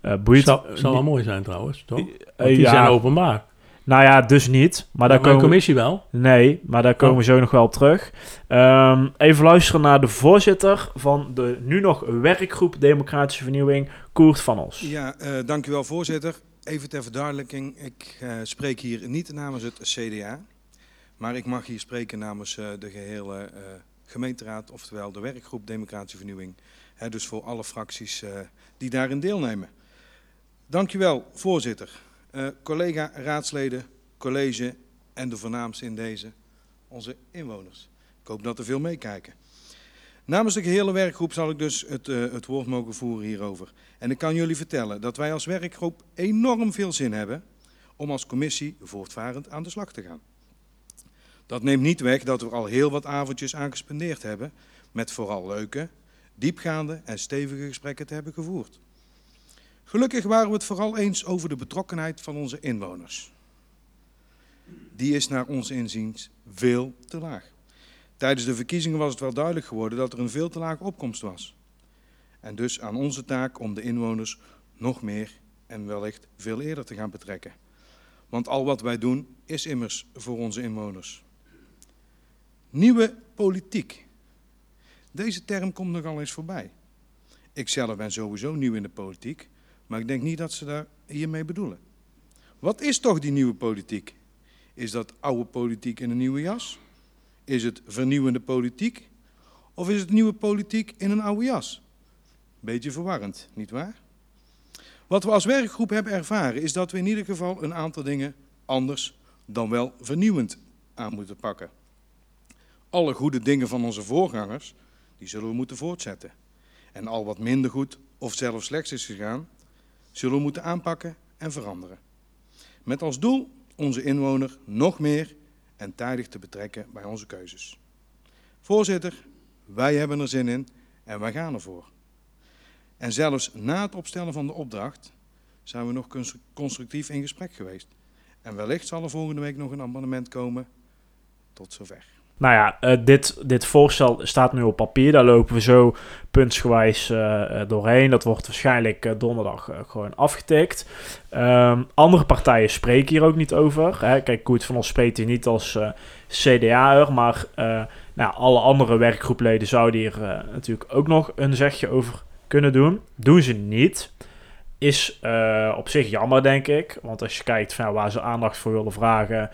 eh boeit. Zou, zou wel mooi zijn trouwens, toch? Want die ja, zijn openbaar. Nou ja, dus niet. Maar daar komen commissie wel. Nee, maar daar komen we zo nog wel op terug. Ehm, even luisteren naar de voorzitter van de nu nog werkgroep Democratische Vernieuwing, Koert van Os. Ja, eh dank u wel voorzitter. Even ter verduidelijking, ik eh, spreek hier niet namens het CDA, maar ik mag hier spreken namens eh, de gehele eh, gemeenteraad, oftewel de werkgroep Democratische Vernieuwing. Hè, dus voor alle fracties eh, die daarin deelnemen. Dank u wel, voorzitter. Eh, collega raadsleden, college en de voornaamste in deze, onze inwoners. Ik hoop dat er veel meekijken. Namens de gehele werkgroep zal ik dus het, eh, het woord mogen voeren hierover. En ik kan jullie vertellen dat wij als werkgroep enorm veel zin hebben om als commissie voortvarend aan de slag te gaan. Dat neemt niet weg dat we al heel wat avondjes aan gespendeerd hebben met vooral leuke, diepgaande en stevige gesprekken te hebben gevoerd. Gelukkig waren we het vooral eens over de betrokkenheid van onze inwoners. Die is naar ons inziens veel te laag. Tijdens de verkiezingen was het wel duidelijk geworden dat er een veel te lage opkomst was. En dus aan onze taak om de inwoners nog meer en wellicht veel eerder te gaan betrekken. Want al wat wij doen is immers voor onze inwoners. Nieuwe politiek. Deze term komt nogal eens voorbij. Ik zelf ben sowieso nieuw in de politiek, maar ik denk niet dat ze daar hiermee bedoelen. Wat is toch die nieuwe politiek? Is dat oude politiek in een nieuwe jas? Is het vernieuwende politiek? Of is het nieuwe politiek in een oude jas? Beetje verwarrend, nietwaar? Wat we als werkgroep hebben ervaren is dat we in ieder geval een aantal dingen anders dan wel vernieuwend aan moeten pakken. Alle goede dingen van onze voorgangers, die zullen we moeten voortzetten. En al wat minder goed of zelfs slechts is gegaan, zullen we moeten aanpakken en veranderen. Met als doel onze inwoner nog meer en tijdig te betrekken bij onze keuzes. Voorzitter, wij hebben er zin in en wij gaan ervoor. En zelfs na het opstellen van de opdracht zijn we nog constructief in gesprek geweest. En wellicht zal er volgende week nog een amendement komen. Tot zover. Nou ja, uh, dit, dit voorstel staat nu op papier. Daar lopen we zo puntsgewijs uh, doorheen. Dat wordt waarschijnlijk donderdag gewoon afgetikt. Um, andere partijen spreken hier ook niet over. Hè. Kijk, Koert van ons spreekt hier niet als CDA'er. Maar nou, alle andere werkgroepleden zouden hier natuurlijk ook nog een zegje over kunnen doen. Doen ze niet. Is op zich jammer, denk ik. Want als je kijkt van, waar ze aandacht voor willen vragen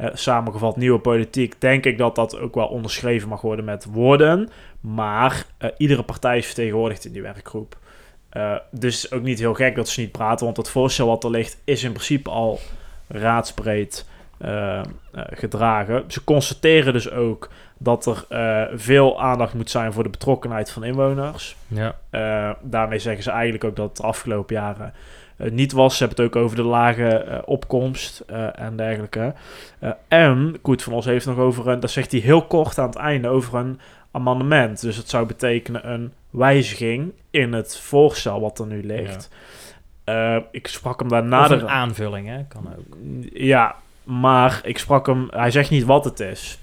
uh, samengevat nieuwe politiek, denk ik dat dat ook wel onderschreven mag worden met woorden. Maar uh, iedere partij is vertegenwoordigd in die werkgroep. Uh, dus ook niet heel gek dat ze niet praten, want het voorstel wat er ligt is in principe al raadsbreed gedragen. Ze constateren dus ook dat er veel aandacht moet zijn voor de betrokkenheid van inwoners. Ja. daarmee zeggen ze eigenlijk ook dat de afgelopen jaren niet was. Ze hebben het ook over de lage uh, opkomst uh, en dergelijke. en Koet van Os heeft nog over een, dat zegt hij heel kort aan het einde, over een amendement. Dus het zou betekenen een wijziging in het voorstel wat er nu ligt. Ja. ik sprak hem daarna... Een aanvulling, hè? Kan ook. Ja, maar ik sprak hem... Hij zegt niet wat het is.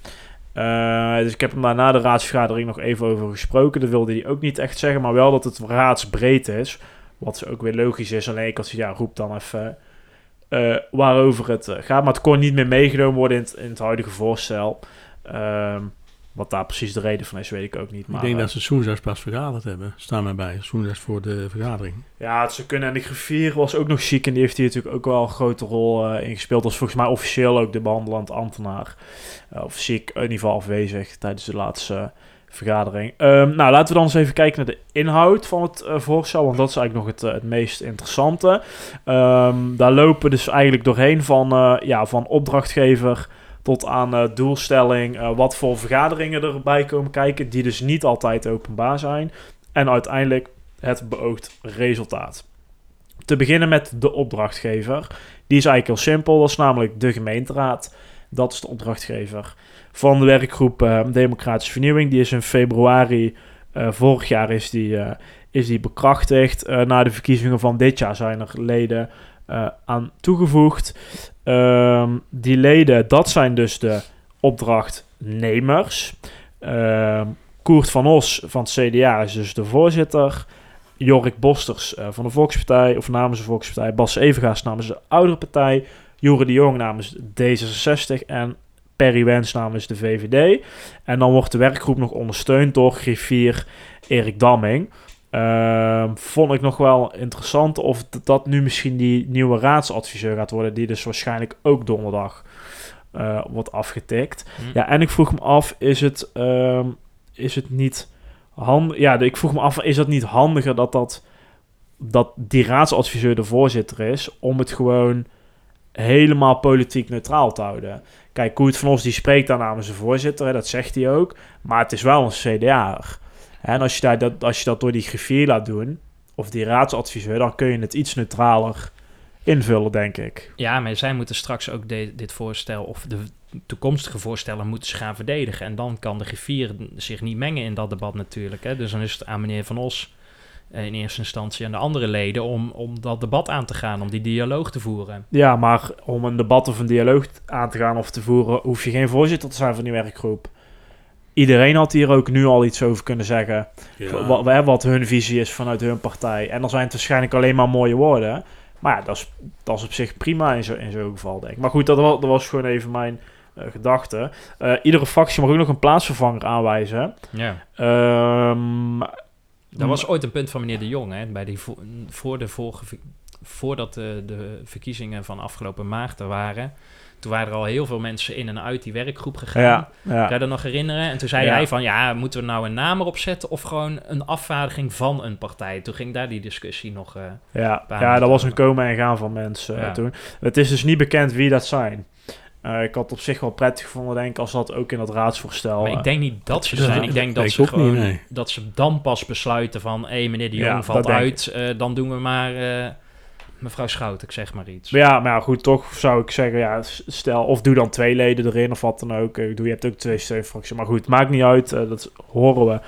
Uh, dus ik heb hem daar na de raadsvergadering nog even over gesproken. Dat wilde hij ook niet echt zeggen, maar wel dat het raadsbreed is. Wat ook weer logisch is. Alleen ik had ja, roep dan even uh, waarover het uh, gaat. Maar het kon niet meer meegenomen worden in het, in het huidige voorstel. Uh, wat daar precies de reden van is, weet ik ook niet. Maar, ik denk dat ze Soenza's pas vergaderd hebben. Staan mij bij. Soenza's voor de vergadering. Ja, ze kunnen. En de griffier was ook nog chic. En die heeft hier natuurlijk ook wel een grote rol uh, in gespeeld. Is volgens mij officieel ook de behandelend ambtenaar. of ziek in ieder geval afwezig tijdens de laatste vergadering. Um, nou, laten we dan eens even kijken naar de inhoud van het uh, voorstel, want dat is eigenlijk nog het, uh, het meest interessante. Um, daar lopen dus eigenlijk doorheen van, uh, ja, van opdrachtgever tot aan doelstelling, wat voor vergaderingen erbij komen kijken, die dus niet altijd openbaar zijn. En uiteindelijk het beoogd resultaat. Te beginnen met de opdrachtgever. Die is eigenlijk heel simpel, dat is namelijk de gemeenteraad. Dat is de opdrachtgever van de werkgroep uh, Democratische Vernieuwing. Die is in februari uh, vorig jaar is die, uh, is die bekrachtigd. na de verkiezingen van dit jaar zijn er leden aan toegevoegd. Ehm, die leden, dat zijn dus de opdrachtnemers. Ehm, Koert van Os van het CDA is dus de voorzitter. Jorik Bosters van de Volkspartij, of namens de Volkspartij. Bas Evengaas namens de Oudere Partij. Jure de Jong namens D66 en Perry Wens namens de VVD. En dan wordt de werkgroep nog ondersteund door griffier Erik Damming. Uh, vond ik nog wel interessant of dat nu misschien die nieuwe raadsadviseur gaat worden, die dus waarschijnlijk ook donderdag uh, wordt afgetikt. Hm. Ja, en ik vroeg me af, is het, uh, is het niet handig? Ja, ik vroeg me af, is dat niet handiger dat, dat, dat die raadsadviseur de voorzitter is, om het gewoon helemaal politiek neutraal te houden. Kijk, Koert van Os die spreekt daar namens de voorzitter, hè, dat zegt hij ook. Maar het is wel een CDA'er. En als je, daar, dat, als je dat door die griffier laat doen, of die raadsadviseur, dan kun je het iets neutraler invullen, denk ik. Ja, maar zij moeten straks ook dit voorstel, of de toekomstige voorstellen, moeten ze gaan verdedigen. En dan kan de griffier zich niet mengen in dat debat natuurlijk. Hè. Dus dan is het aan meneer Van Os in eerste instantie aan de andere leden om, om dat debat aan te gaan, om die dialoog te voeren. Ja, maar om een debat of een dialoog aan te gaan of te voeren, hoef je geen voorzitter te zijn van die werkgroep. Iedereen had hier ook nu al iets over kunnen zeggen. Ja. Wat, wat hun visie is vanuit hun partij. En dan zijn het waarschijnlijk alleen maar mooie woorden. Maar ja, dat is, dat is op zich prima in zo'n in zo geval, denk ik. Maar goed, dat was, dat was gewoon even mijn uh, gedachte. Uh, iedere fractie mag ook nog een plaatsvervanger aanwijzen. Ja. Um, dat was ooit een punt van meneer De Jong, hè, bij die voor de vorige voordat de, de verkiezingen van afgelopen maart er waren, toen waren er al heel veel mensen in en uit die werkgroep gegaan. Ja, Kan je dat nog herinneren? En toen zei Ja. hij van, ja, moeten we nou een naam erop zetten of gewoon een afvaardiging van een partij? Toen ging daar die discussie nog... eh, Ja, ja, dat was een komen en gaan van mensen toen. Het is dus niet bekend wie dat zijn. Eh, ik had het op zich wel prettig gevonden, denk ik, als dat ook in dat raadsvoorstel... maar ik denk niet dat ze zijn. Ik denk dat ik ze ook gewoon... niet, nee. Dat ze dan pas besluiten van... Hé, meneer de Jong Ja, valt uit. eh, dan doen we maar... eh, mevrouw Schout, ik zeg maar iets. Maar ja, maar ja, goed, toch zou ik zeggen, ja, stel, of doe dan twee leden erin of wat dan ook. Ik bedoel, je hebt ook twee steunfracties, maar goed, maakt niet uit, eh, dat horen we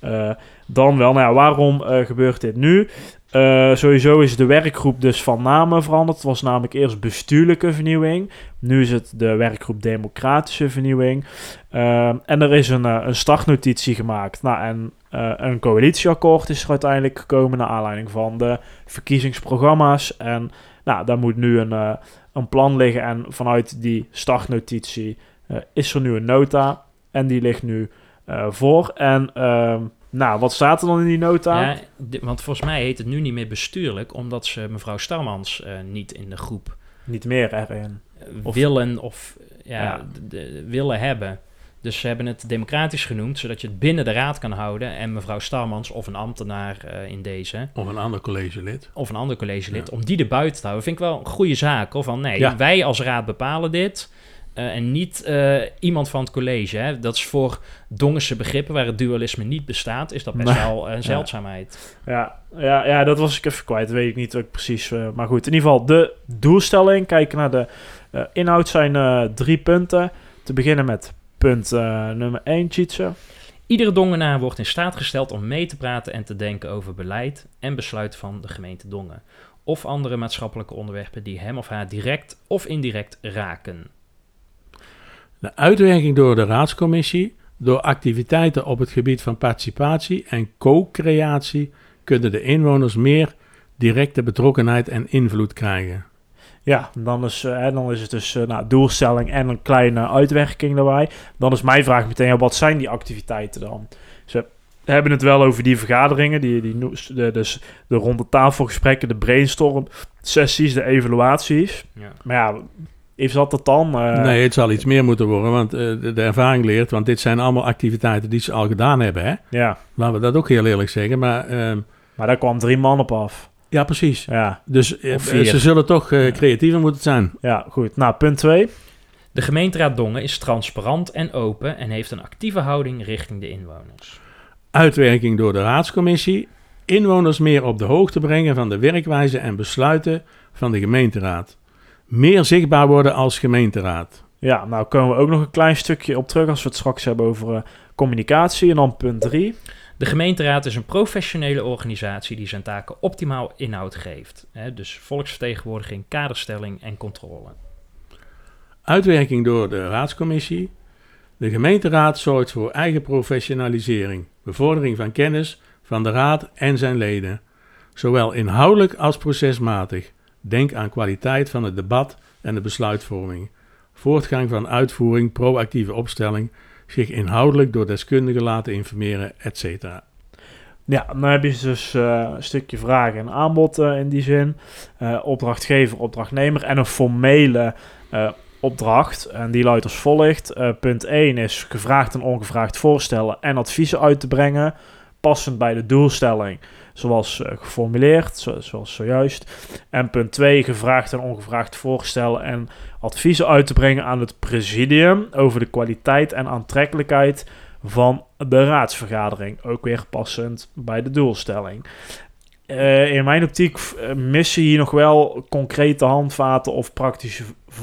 eh, dan wel. Nou ja, waarom eh, gebeurt dit nu? Eh, sowieso is de werkgroep dus van namen veranderd. Het was namelijk eerst bestuurlijke vernieuwing. Nu is het de werkgroep democratische vernieuwing. Eh, en er is een, eh, een startnotitie gemaakt. Nou, en eh, een coalitieakkoord is er uiteindelijk gekomen naar aanleiding van de verkiezingsprogramma's. En nou, daar moet nu een, een plan liggen. En vanuit die startnotitie is er nu een nota. En die ligt nu voor. En ehm, nou, wat staat er dan in die nota? Ja, want volgens mij heet het nu niet meer bestuurlijk... omdat ze mevrouw Starmans eh, niet in de groep Niet meer erin. eh, Of- willen of ja, willen hebben. Dus ze hebben het democratisch genoemd, zodat je het binnen de raad kan houden. En mevrouw Starmans of een ambtenaar eh, in deze, Of een ander collegelid. of een ander collegelid, Ja. om die er buiten te houden, vind ik wel een goede zaak. Hoor. Van nee, Ja. wij als raad bepalen dit. Eh, en niet eh, iemand van het college. Hè. Dat is voor Dongense begrippen, waar het dualisme niet bestaat, is dat best wel een zeldzaamheid. Ja, ja, ja, dat was ik even kwijt. Dat weet ik niet ook precies. eh, maar goed, in ieder geval de doelstelling. Kijken naar de eh, inhoud zijn eh, drie punten. Te beginnen met punt eh, nummer 1, Tjitse. Iedere Dongenaar wordt in staat gesteld om mee te praten en te denken over beleid en besluiten van de gemeente Dongen. Of andere maatschappelijke onderwerpen die hem of haar direct of indirect raken. De uitwerking door de raadscommissie, door activiteiten op het gebied van participatie en co-creatie, kunnen de inwoners meer directe betrokkenheid en invloed krijgen. Ja, dan is, eh, hè, dan is het dus eh, nou, doelstelling en een kleine uitwerking daarbij. Dan is mijn vraag meteen, ja, wat zijn die activiteiten dan? Ze hebben het wel over die vergaderingen, die, die, de, dus de ronde tafelgesprekken, de brainstorm sessies, de evaluaties. Ja. Maar ja, is dat het dan? Eh, nee, het zal iets meer moeten worden, want eh, de, de ervaring leert, want dit zijn allemaal activiteiten die ze al gedaan hebben. Hè? Ja, Laten we dat ook heel eerlijk zeggen. Maar ehm, maar daar kwam drie man op af. ja, precies. Ja, Dus eh, ze zullen toch eh, Ja. creatiever moeten zijn. ja goed. Nou, punt twee. De gemeenteraad Dongen is transparant en open en heeft een actieve houding richting de inwoners. Uitwerking door de raadscommissie. Inwoners meer op de hoogte brengen van de werkwijze en besluiten van de gemeenteraad. Meer zichtbaar worden als gemeenteraad. Ja, nou komen we ook nog een klein stukje op terug als we het straks hebben over eh, communicatie. En dan punt drie. De gemeenteraad is een professionele organisatie die zijn taken optimaal inhoud geeft. Hè, dus volksvertegenwoordiging, kaderstelling en controle. Uitwerking door de raadscommissie. De gemeenteraad zorgt voor eigen professionalisering, bevordering van kennis van de raad en zijn leden, zowel inhoudelijk als procesmatig. Denk aan kwaliteit van het debat en de besluitvorming, voortgang van uitvoering, proactieve opstelling, zich inhoudelijk door deskundigen laten informeren, etc. Ja, dan heb je dus eh, een stukje vraag en aanbod eh, in die zin. Eh, opdrachtgever, opdrachtnemer en een formele opdracht. En die luidt als volgt. Punt 1 is gevraagd en ongevraagd voorstellen en adviezen uit te brengen. Passend bij de doelstelling, zoals eh, geformuleerd, zo- zoals zojuist. En punt 2, gevraagd en ongevraagd voorstellen en adviezen uit te brengen aan het presidium over de kwaliteit en aantrekkelijkheid van de raadsvergadering. Ook weer passend bij de doelstelling. Eh, in mijn optiek eh, missen hier nog wel concrete handvaten of praktische v-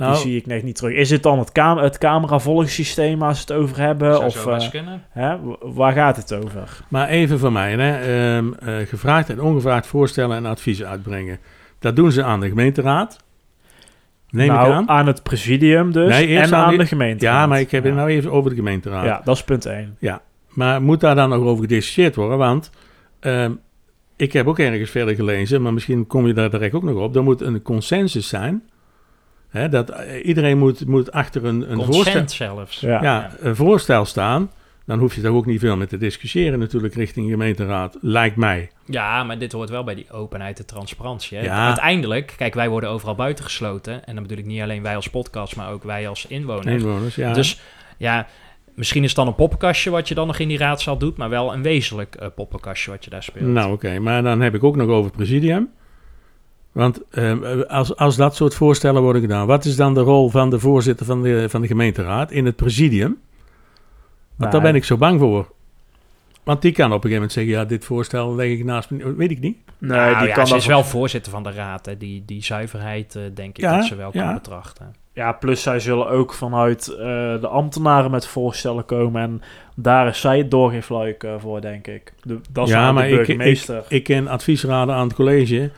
voorbeelden. Die Nou, zie ik net niet terug. Is dit dan het, cam het cameravolgsysteem waar ze het over hebben? Zou of kunnen. hè, waar gaat het over? Maar even voor mij, hè. Ehm, eh, gevraagd en ongevraagd voorstellen en adviezen uitbrengen. Dat doen ze aan de gemeenteraad. Neem nou, ik aan. het presidium dus Nee, eerst en aan aan de gemeente. Ja, maar ik heb het ja. nou even over de gemeenteraad. Ja, dat is punt 1. Maar moet daar dan nog over gediscussieerd worden? Want ehm, ik heb ook ergens verder gelezen, maar misschien kom je daar direct ook nog op. Er moet een consensus zijn. Hè, dat eh, iedereen moet, moet achter een, een voorstel, zelfs. Ja. ja, een voorstel staan. dan hoef je daar ook niet veel mee te discussiëren natuurlijk richting gemeenteraad, lijkt mij. Ja, maar dit hoort wel bij die openheid en transparantie. Hè? Ja. Uiteindelijk, kijk, wij worden overal buitengesloten. En dan bedoel ik niet alleen wij als podcast, maar ook wij als inwoner. Inwoners, ja. Dus ja, misschien is het dan een poppenkastje wat je dan nog in die raadzaal doet, maar wel een wezenlijk eh, poppenkastje wat je daar speelt. Nou oké, maar dan heb ik ook nog over het presidium. Want eh, als, als dat soort voorstellen worden gedaan, wat is dan de rol van de voorzitter van de, van de gemeenteraad in het presidium? Want daar Nou, ben ik zo bang voor. Want die kan op een gegeven moment zeggen, ja, dit voorstel leg ik naast me, weet ik niet. Nee, Nou die ja, kan ze is wel voorzitter van de raad. Hè. Die, die zuiverheid, eh, denk ik, Ja, dat ze wel ja. kan betrachten. Ja, plus zij zullen ook vanuit eh, de ambtenaren met voorstellen komen. En daar is zij het doorgeefluik eh, voor, denk ik. De, dat is Ja, ja, maar de ik-. Ik ken adviesraden aan het college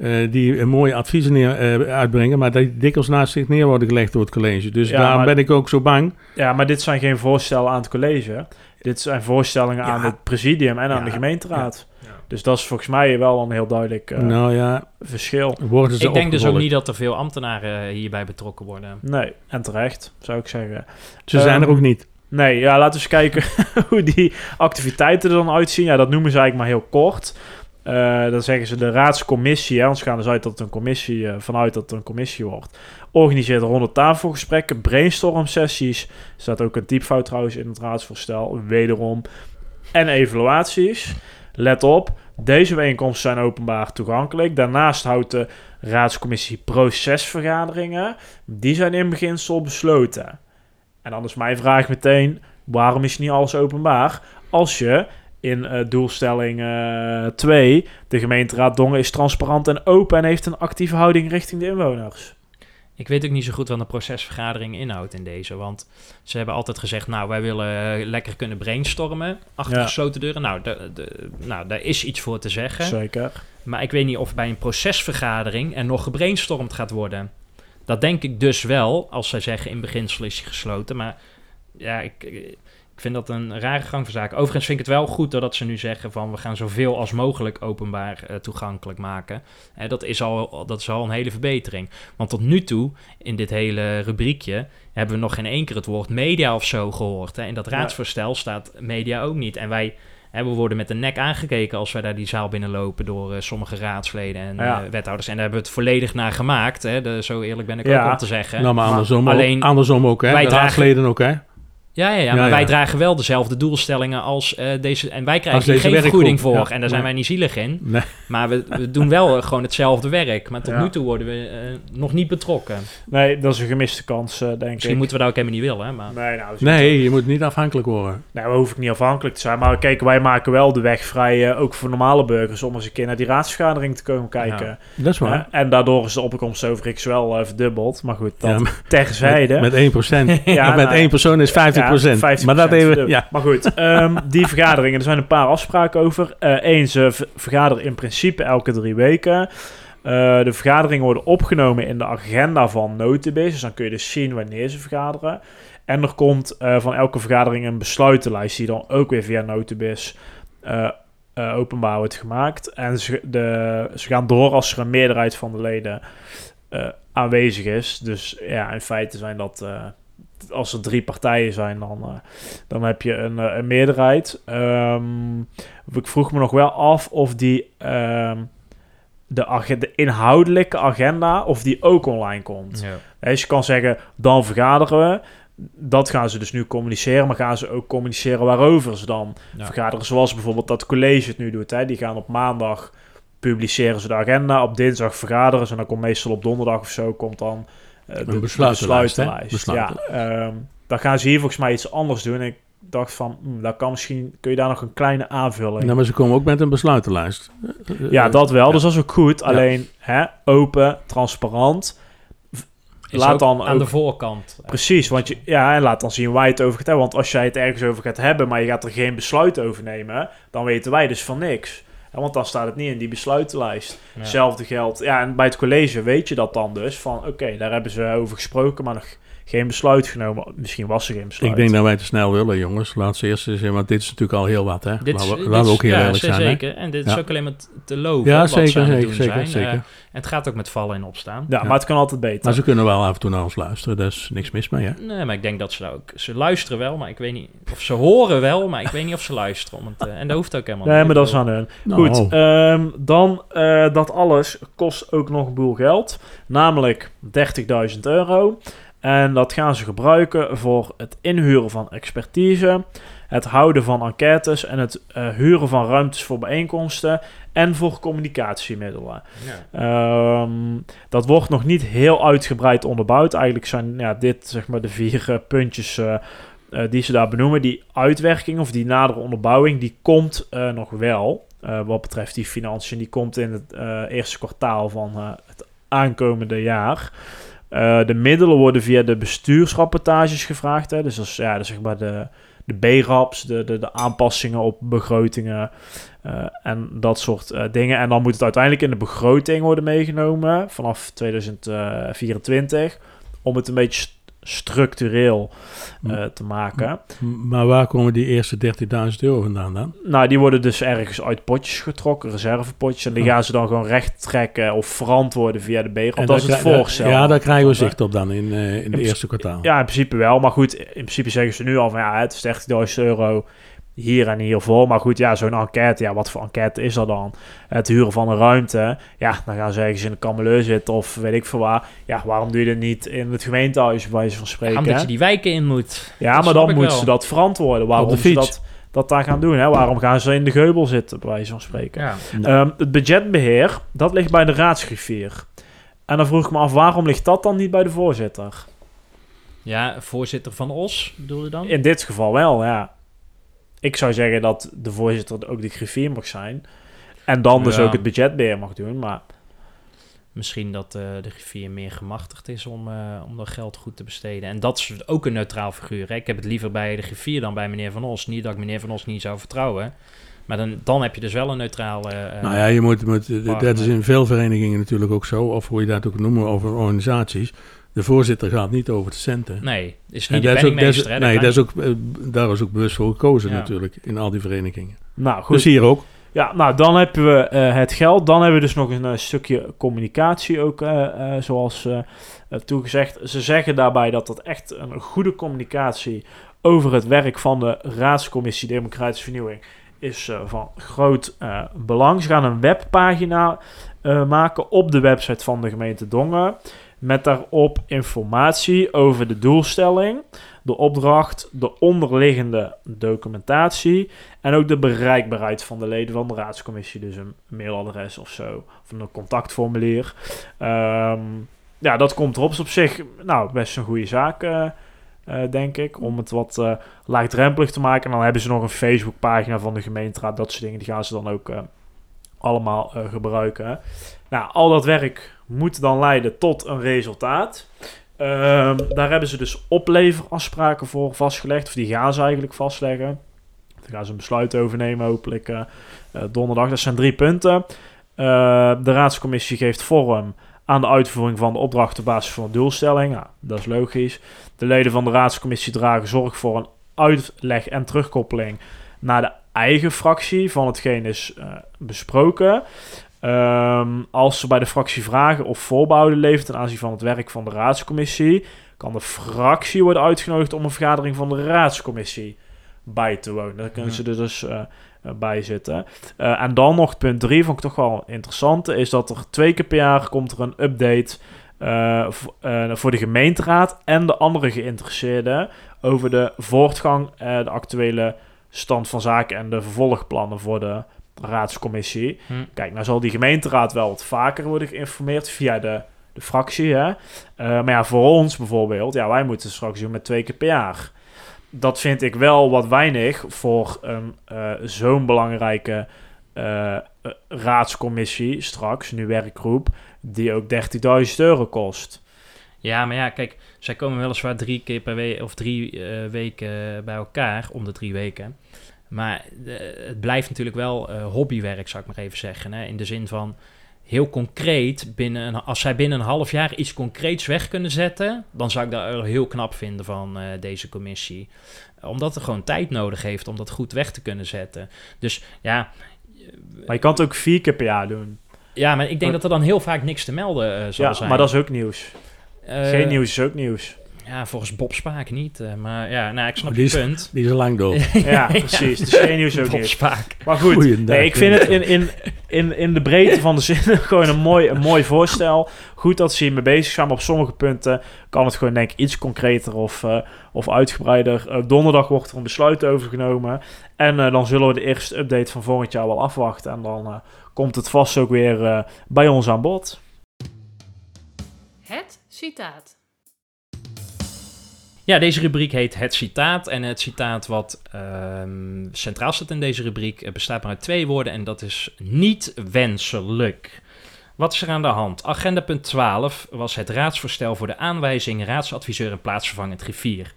eh, die een mooie adviezen neer, eh, uitbrengen, maar die dikwijls naast zich neer worden gelegd door het college. Dus Ja, daarom maar- ben ik ook zo bang. ja, maar dit zijn geen voorstellen aan het college. Dit zijn voorstellingen Ja. aan het presidium en aan de gemeenteraad. ja. Dus dat is volgens mij wel een heel duidelijk eh, nou ja, verschil. worden ze Ik denk dus ook niet dat er veel ambtenaren hierbij betrokken worden. Nee, en terecht, zou ik zeggen. Ze zijn er Ehm, ook niet. Nee, ja, laten we eens kijken [laughs] hoe die activiteiten er dan uitzien. Ja, dat noemen ze eigenlijk maar heel kort. Eh, dan zeggen ze de raadscommissie, hè, gaan dus uit dat het een commissie, eh, vanuit dat het een commissie wordt. Organiseert ronde tafelgesprekken, brainstorm sessies. Er staat ook een typfout trouwens in het raadsvoorstel, wederom. En evaluaties. Let op, deze bijeenkomsten zijn openbaar toegankelijk. Daarnaast houdt de raadscommissie procesvergaderingen. Die zijn in beginsel besloten. En dan is mijn vraag meteen, waarom is niet alles openbaar? Als je in eh, doelstelling 2, de gemeenteraad Dongen is transparant en open en heeft een actieve houding richting de inwoners. Ik weet ook niet zo goed wat een procesvergadering inhoudt in deze. Want ze hebben altijd gezegd, nou, wij willen eh, lekker kunnen brainstormen achter Ja. gesloten deuren. Nou, de, de, nou, daar is iets voor te zeggen. Zeker. Maar ik weet niet of bij een procesvergadering er nog gebrainstormd gaat worden. Dat denk ik dus wel, als zij zeggen in beginsel is hij gesloten. Maar ja, ik, ik vind dat een rare gang van zaken. Overigens vind ik het wel goed dat ze nu zeggen van we gaan zoveel als mogelijk openbaar eh, toegankelijk maken. Eh, dat, is al, dat is al een hele verbetering. Want tot nu toe, in dit hele rubriekje, hebben we nog geen één keer het woord media of zo gehoord. Hè. In dat raadsvoorstel staat media ook niet. En wij we worden met de nek aangekeken als wij daar die zaal binnenlopen door eh, sommige raadsleden en Ja. wethouders. En daar hebben we het volledig naar gemaakt. Hè. De, zo eerlijk ben ik Ja. ook om te zeggen. Nou, maar maar andersom, alleen- andersom ook, hè? wij De dragen- raadsleden ook, hè? Ja, ja, ja, maar ja. wij dragen wel dezelfde doelstellingen als eh, deze. En wij krijgen hier geen vergoeding voor. ja. En daar zijn wij niet zielig in. Nee. Maar we, we doen wel eh, gewoon hetzelfde werk. Maar tot Ja. nu toe worden we eh, nog niet betrokken. Nee, dat is een gemiste kans, eh, denk Misschien ik. moeten we dat ook helemaal niet willen. hè, Maar... Nee, nou, Nee, je moet niet afhankelijk worden. Nee, we hoeven niet afhankelijk te zijn. Maar kijk, wij maken wel de weg vrij, eh, ook voor normale burgers, om eens een keer naar die raadsvergadering te komen kijken. Dat is waar. En daardoor is de opkomst overigens wel verdubbeld. Maar goed, dat Ja, maar terzijde. Met 1%. [laughs] Ja, ja, met nou, één persoon is 50%. Ja, 50% maar dat even, ja. Maar goed, ehm, die vergaderingen, er zijn een paar afspraken over. Eén, ze v- vergaderen in principe elke drie weken. Eh, de vergaderingen worden opgenomen in de agenda van Notibis. Dus dan kun je dus zien wanneer ze vergaderen. En er komt eh, van elke vergadering een besluitenlijst die dan ook weer via Notibis eh, eh, openbaar wordt gemaakt. En ze, de, ze gaan door als er een meerderheid van de leden eh, aanwezig is. Dus ja, in feite zijn dat... eh, als er drie partijen zijn, dan, eh, dan heb je een, eh, een meerderheid. Ehm, ik vroeg me nog wel af of die ehm, de, inhoudelijke agenda, of die ook online komt. Ja. Dus je kan zeggen, dan vergaderen we. Dat gaan ze dus nu communiceren, maar gaan ze ook communiceren waarover ze dan Ja. vergaderen. Zoals bijvoorbeeld dat college het nu doet. Hè. Die gaan op maandag publiceren ze de agenda, op dinsdag vergaderen ze en dan komt meestal op donderdag of zo komt dan de, de besluitenlijst. Ja, ehm, dan gaan ze hier volgens mij iets anders doen. En ik dacht van, hm, dat kan misschien, kun je daar nog een kleine aanvulling Nou, maar ze komen ook met een besluitenlijst. ja, Eh, dat wel. ja. Dus dat is ook goed. Alleen hè, open, transparant. Is Laat ook dan aan ook- de voorkant. eh, Precies, want je, ja, en laat dan zien waar je het over gaat hebben. Want als jij het ergens over gaat hebben, maar je gaat er geen besluit over nemen, dan weten wij dus van niks. Ja, want dan staat het niet in die besluitenlijst. Hetzelfde geldt. Ja, en bij het college weet je dat dan dus van, oké, daar hebben ze over gesproken, maar nog geen besluit genomen. Misschien was er geen besluit. Ik denk dat wij te snel willen, jongens. Laat ze eerst eens, want dit is natuurlijk al heel wat, hè? Dit laten we, laten ook heel ja, eerlijk zeker, zijn, hè? Zeker. En dit is Ja. ook alleen maar te- loven. Ja, wat ze zeker, zeker, doen zeker, zijn. zeker. En het gaat ook met vallen en opstaan. Ja, Ja. maar het kan altijd beter. Maar ze kunnen wel af en toe naar ons luisteren, daar is niks mis mee, hè? Nee, maar ik denk dat ze ook... Ze luisteren wel, maar ik weet niet... Of ze horen wel, maar ik weet niet of ze luisteren. Om het, eh, en dat hoeft ook helemaal Nee, niet. maar dat is aan hun. Nou, Goed, ehm, dan eh, dat alles kost ook nog een boel geld. Namelijk 30.000 euro. En dat gaan ze gebruiken voor het inhuren van expertise, het houden van enquêtes en het eh, huren van ruimtes voor bijeenkomsten en voor communicatiemiddelen. ja. Ehm, dat wordt nog niet heel uitgebreid onderbouwd. Eigenlijk zijn ja, dit zeg maar de vier eh, puntjes eh, die ze daar benoemen. Die uitwerking of die nadere onderbouwing, die komt nog wel. wat betreft die financiën, die komt in het eerste kwartaal van het aankomende jaar. Eh, de middelen worden via de bestuursrapportages gevraagd. Hè? Dus is, ja, dat is zeg maar de, de B-raps, de, de, de aanpassingen op begrotingen eh, en dat soort eh, dingen. En dan moet het uiteindelijk in de begroting worden meegenomen vanaf 2024 om het een beetje structureel eh, te maken. Maar waar komen die eerste 30.000 euro vandaan dan? Nou, die worden dus ergens uit potjes getrokken, reservepotjes. En die Ja. gaan ze dan gewoon recht trekken of verantwoorden via de B-rap. Dat is het voorstel. Ja, daar krijgen we zicht op dan in, eh, in In het eerste kwartaal. Ja, in principe wel. Maar goed, in principe zeggen ze nu al van ja, het is 30.000 euro hier en hiervoor. Maar goed, ja, zo'n enquête, ja, wat voor enquête is er dan? Het huren van een ruimte, ja, dan gaan ze ergens in de kameleur zitten of weet ik veel waar. Ja, waarom doe je dat niet in het gemeentehuis, bij wijze van spreken? Ja, omdat hè? je die wijken in moet. Ja, Dat maar dan moeten ze dat verantwoorden. Waarom ze dat, dat daar gaan doen? Hè? Waarom gaan ze in de geubel zitten, bij wijze van spreken? Ja. Ehm, het budgetbeheer, dat ligt bij de raadsgriffier. En dan vroeg ik me af, waarom ligt dat dan niet bij de voorzitter? ja, voorzitter van OS, bedoel je dan? In dit geval wel, ja. Ik zou zeggen dat de voorzitter ook de griffier mag zijn. En dan dus Ja. ook het budgetbeheer mag doen. Maar Misschien dat eh, de griffier meer gemachtigd is om, eh, om dat geld goed te besteden. En dat is ook een neutraal figuur. Hè? Ik heb het liever bij de griffier dan bij meneer Van Os. Niet dat ik meneer Van Os niet zou vertrouwen. Maar dan, dan heb je dus wel een neutraal... eh, eh, Nou ja, je moet, moet, dat is in veel verenigingen natuurlijk ook zo, of hoe je dat ook noemt, over organisaties. De voorzitter gaat niet over de centen. Nee, is En niet de ook, hè? nee, dat is ook, eh, daar is ook bewust voor gekozen Ja. natuurlijk, in al die verenigingen. nou goed. Dus hier ook. Ja, nou dan hebben we eh, het geld. Dan hebben we dus nog een eh, stukje communicatie ook, eh, zoals toegezegd. Ze zeggen daarbij dat dat echt een goede communicatie over het werk van de Raadscommissie Democratische Vernieuwing is van groot belang. Ze gaan een webpagina maken op de website van de gemeente Dongen. Met daarop informatie over de doelstelling, de opdracht, de onderliggende documentatie en ook de bereikbaarheid van de leden van de raadscommissie. Dus een mailadres of zo, of een contactformulier. Ehm, ja, dat komt erop. Op zich nou, best een goede zaak, eh, eh, denk ik. Om het wat eh, laagdrempelig te maken. En dan hebben ze nog een Facebookpagina van de gemeenteraad. Dat soort dingen, die gaan ze dan ook allemaal gebruiken. Nou, al dat werk moet dan leiden tot een resultaat. Ehm, daar hebben ze dus opleverafspraken voor vastgelegd. Of die gaan ze eigenlijk vastleggen. Daar gaan ze een besluit over nemen, hopelijk eh, eh, donderdag. Dat zijn drie punten. Eh, de raadscommissie geeft vorm aan de uitvoering van de opdracht op basis van een doelstelling. Nou, dat is logisch. De leden van de raadscommissie dragen zorg voor een uitleg en terugkoppeling naar de eigen fractie van hetgeen is eh, besproken. Ehm, als ze bij de fractie vragen of voorbehouden levert ten aanzien van het werk van de raadscommissie, kan de fractie worden uitgenodigd om een vergadering van de raadscommissie bij te wonen. Daar kunnen ze er dus eh, bij zitten. Eh, en dan nog punt 3, vond ik toch wel interessant, is dat er twee keer per jaar komt er een update eh, voor de gemeenteraad en de andere geïnteresseerden over de voortgang, de actuele stand van zaken en de vervolgplannen voor de raadscommissie. Hm. Kijk, nou zal die gemeenteraad wel wat vaker worden geïnformeerd via de, de fractie. Hè? Eh, maar ja, voor ons bijvoorbeeld, ja, wij moeten straks doen met twee keer per jaar. Dat vind ik wel wat weinig voor eh, zo'n belangrijke eh, raadscommissie straks, nu werkgroep, die ook 30.000 euro kost. Ja, maar ja, kijk, zij komen weliswaar drie keer per week of drie weken bij elkaar, om de drie weken. Maar eh, het blijft natuurlijk wel eh, hobbywerk, zou ik maar even zeggen. Hè? In de zin van heel concreet, binnen een, als zij binnen een half jaar iets concreets weg kunnen zetten, dan zou ik dat heel knap vinden van eh, deze commissie. Omdat het gewoon tijd nodig heeft om dat goed weg te kunnen zetten. Dus ja, Maar je kan het ook vier keer per jaar doen. ja maar ik denk dat er dan heel vaak niks te melden eh, zal Ja, zijn. maar dat is ook nieuws. Geen nieuws is ook nieuws. Ja, volgens Bob Spaak niet. eh, maar ja, nou, ik snap Oh, je die is- punt. Die is al lang door. [laughs] Ja, precies. Geen nieuws ook Bob. Spaak. Maar goed, nee, ik vind het in, in, in, in de breedte van de zin [laughs] gewoon een mooi, een mooi voorstel. Goed dat ze hiermee bezig zijn, maar op sommige punten kan het gewoon denk ik iets concreter of, eh, of uitgebreider. Eh, donderdag wordt er een besluit over genomen. En eh, dan zullen we de eerste update van volgend jaar wel afwachten. En dan eh, komt het vast ook weer eh, bij ons aan bod. Het citaat. Ja, deze rubriek heet Het Citaat. En het citaat wat ehm, centraal staat in deze rubriek eh, bestaat maar uit twee woorden. En dat is niet wenselijk. Wat is er aan de hand? Agenda punt 12 was het raadsvoorstel voor de aanwijzing raadsadviseur en plaatsvervangend griffier.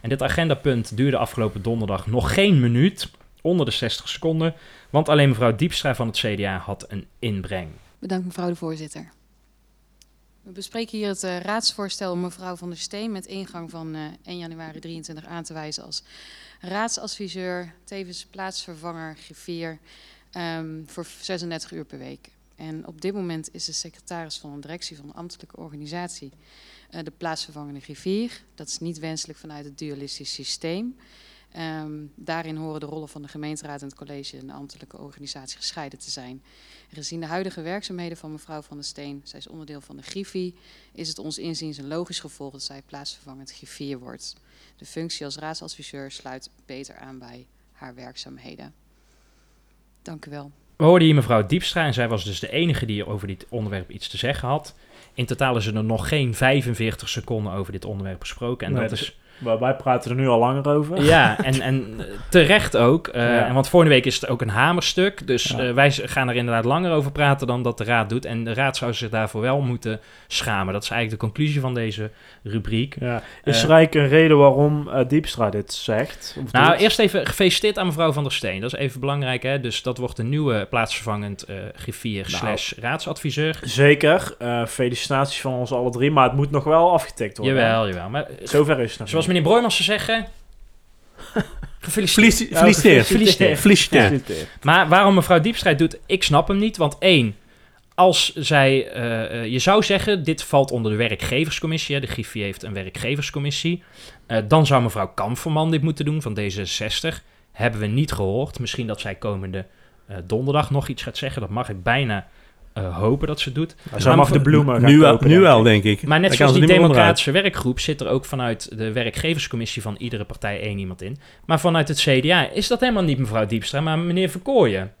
En dit agendapunt duurde afgelopen donderdag nog geen minuut, onder de 60 seconden, want alleen mevrouw Diepstra van het CDA had een inbreng. Bedankt mevrouw de voorzitter. We bespreken hier het eh, raadsvoorstel om mevrouw van der Steen met ingang van eh 1 januari 23 aan te wijzen als raadsadviseur, tevens plaatsvervanger, griffier, ehm, voor 36 uur per week. En op dit moment is de secretaris van een directie van een ambtelijke organisatie eh, de plaatsvervangende griffier. Dat is niet wenselijk vanuit het dualistisch systeem. Ehm, daarin horen de rollen van de gemeenteraad en het college en de ambtelijke organisatie gescheiden te zijn. Gezien de huidige werkzaamheden van mevrouw Van der Steen, zij is onderdeel van de Griffie, is het ons inziens een logisch gevolg dat zij plaatsvervangend griffier wordt. De functie als raadsadviseur sluit beter aan bij haar werkzaamheden. Dank u wel. We hoorden hier mevrouw Diepstra en zij was dus de enige die over dit onderwerp iets te zeggen had. In totaal is er nog geen 45 seconden over dit onderwerp gesproken. En Nee, dat dat- is Maar wij praten er nu al langer over. Ja, en, [laughs] en terecht ook. Eh, Ja. want vorige week is het ook een hamerstuk. Dus Ja. eh, wij gaan er inderdaad langer over praten dan dat de raad doet. En de raad zou zich daarvoor wel moeten schamen. Dat is eigenlijk de conclusie van deze rubriek. Ja. Is Eh, er eigenlijk een reden waarom Diepstra dit zegt? Of Nou, doet? eerst even gefeliciteerd aan mevrouw Van der Steen. Dat is even belangrijk, hè. Dus dat wordt de nieuwe plaatsvervangend griffier Nou. slash raadsadviseur. Zeker. felicitaties van ons alle drie, maar het moet nog wel afgetikt worden. Jawel, jawel. Maar Zover is het nog zoals meneer Broijmans zou zeggen... [laughs] gefeliciteerd. Felici- Feliciteerd. Feliciteerd. Feliciteerd. Gefeliciteerd. Maar waarom mevrouw Diepstrijd doet, ik snap hem niet. Want één, als zij, eh, eh, je zou zeggen, dit valt onder de werkgeverscommissie. Hè, de Griffie heeft een werkgeverscommissie. Eh, dan zou mevrouw Kamferman dit moeten doen van D66. Hebben we niet gehoord. Misschien dat zij komende eh, donderdag nog iets gaat zeggen. Dat mag ik bijna eh, hopen dat ze doet. Nou, zij mag de bloemen gaan Nu, nu denk wel, ik. denk ik. Maar net Dan zoals die democratische werkgroep zit er ook vanuit de werkgeverscommissie van iedere partij één iemand in. Maar vanuit het CDA is dat helemaal niet mevrouw Diepstra, maar meneer Verkooyen.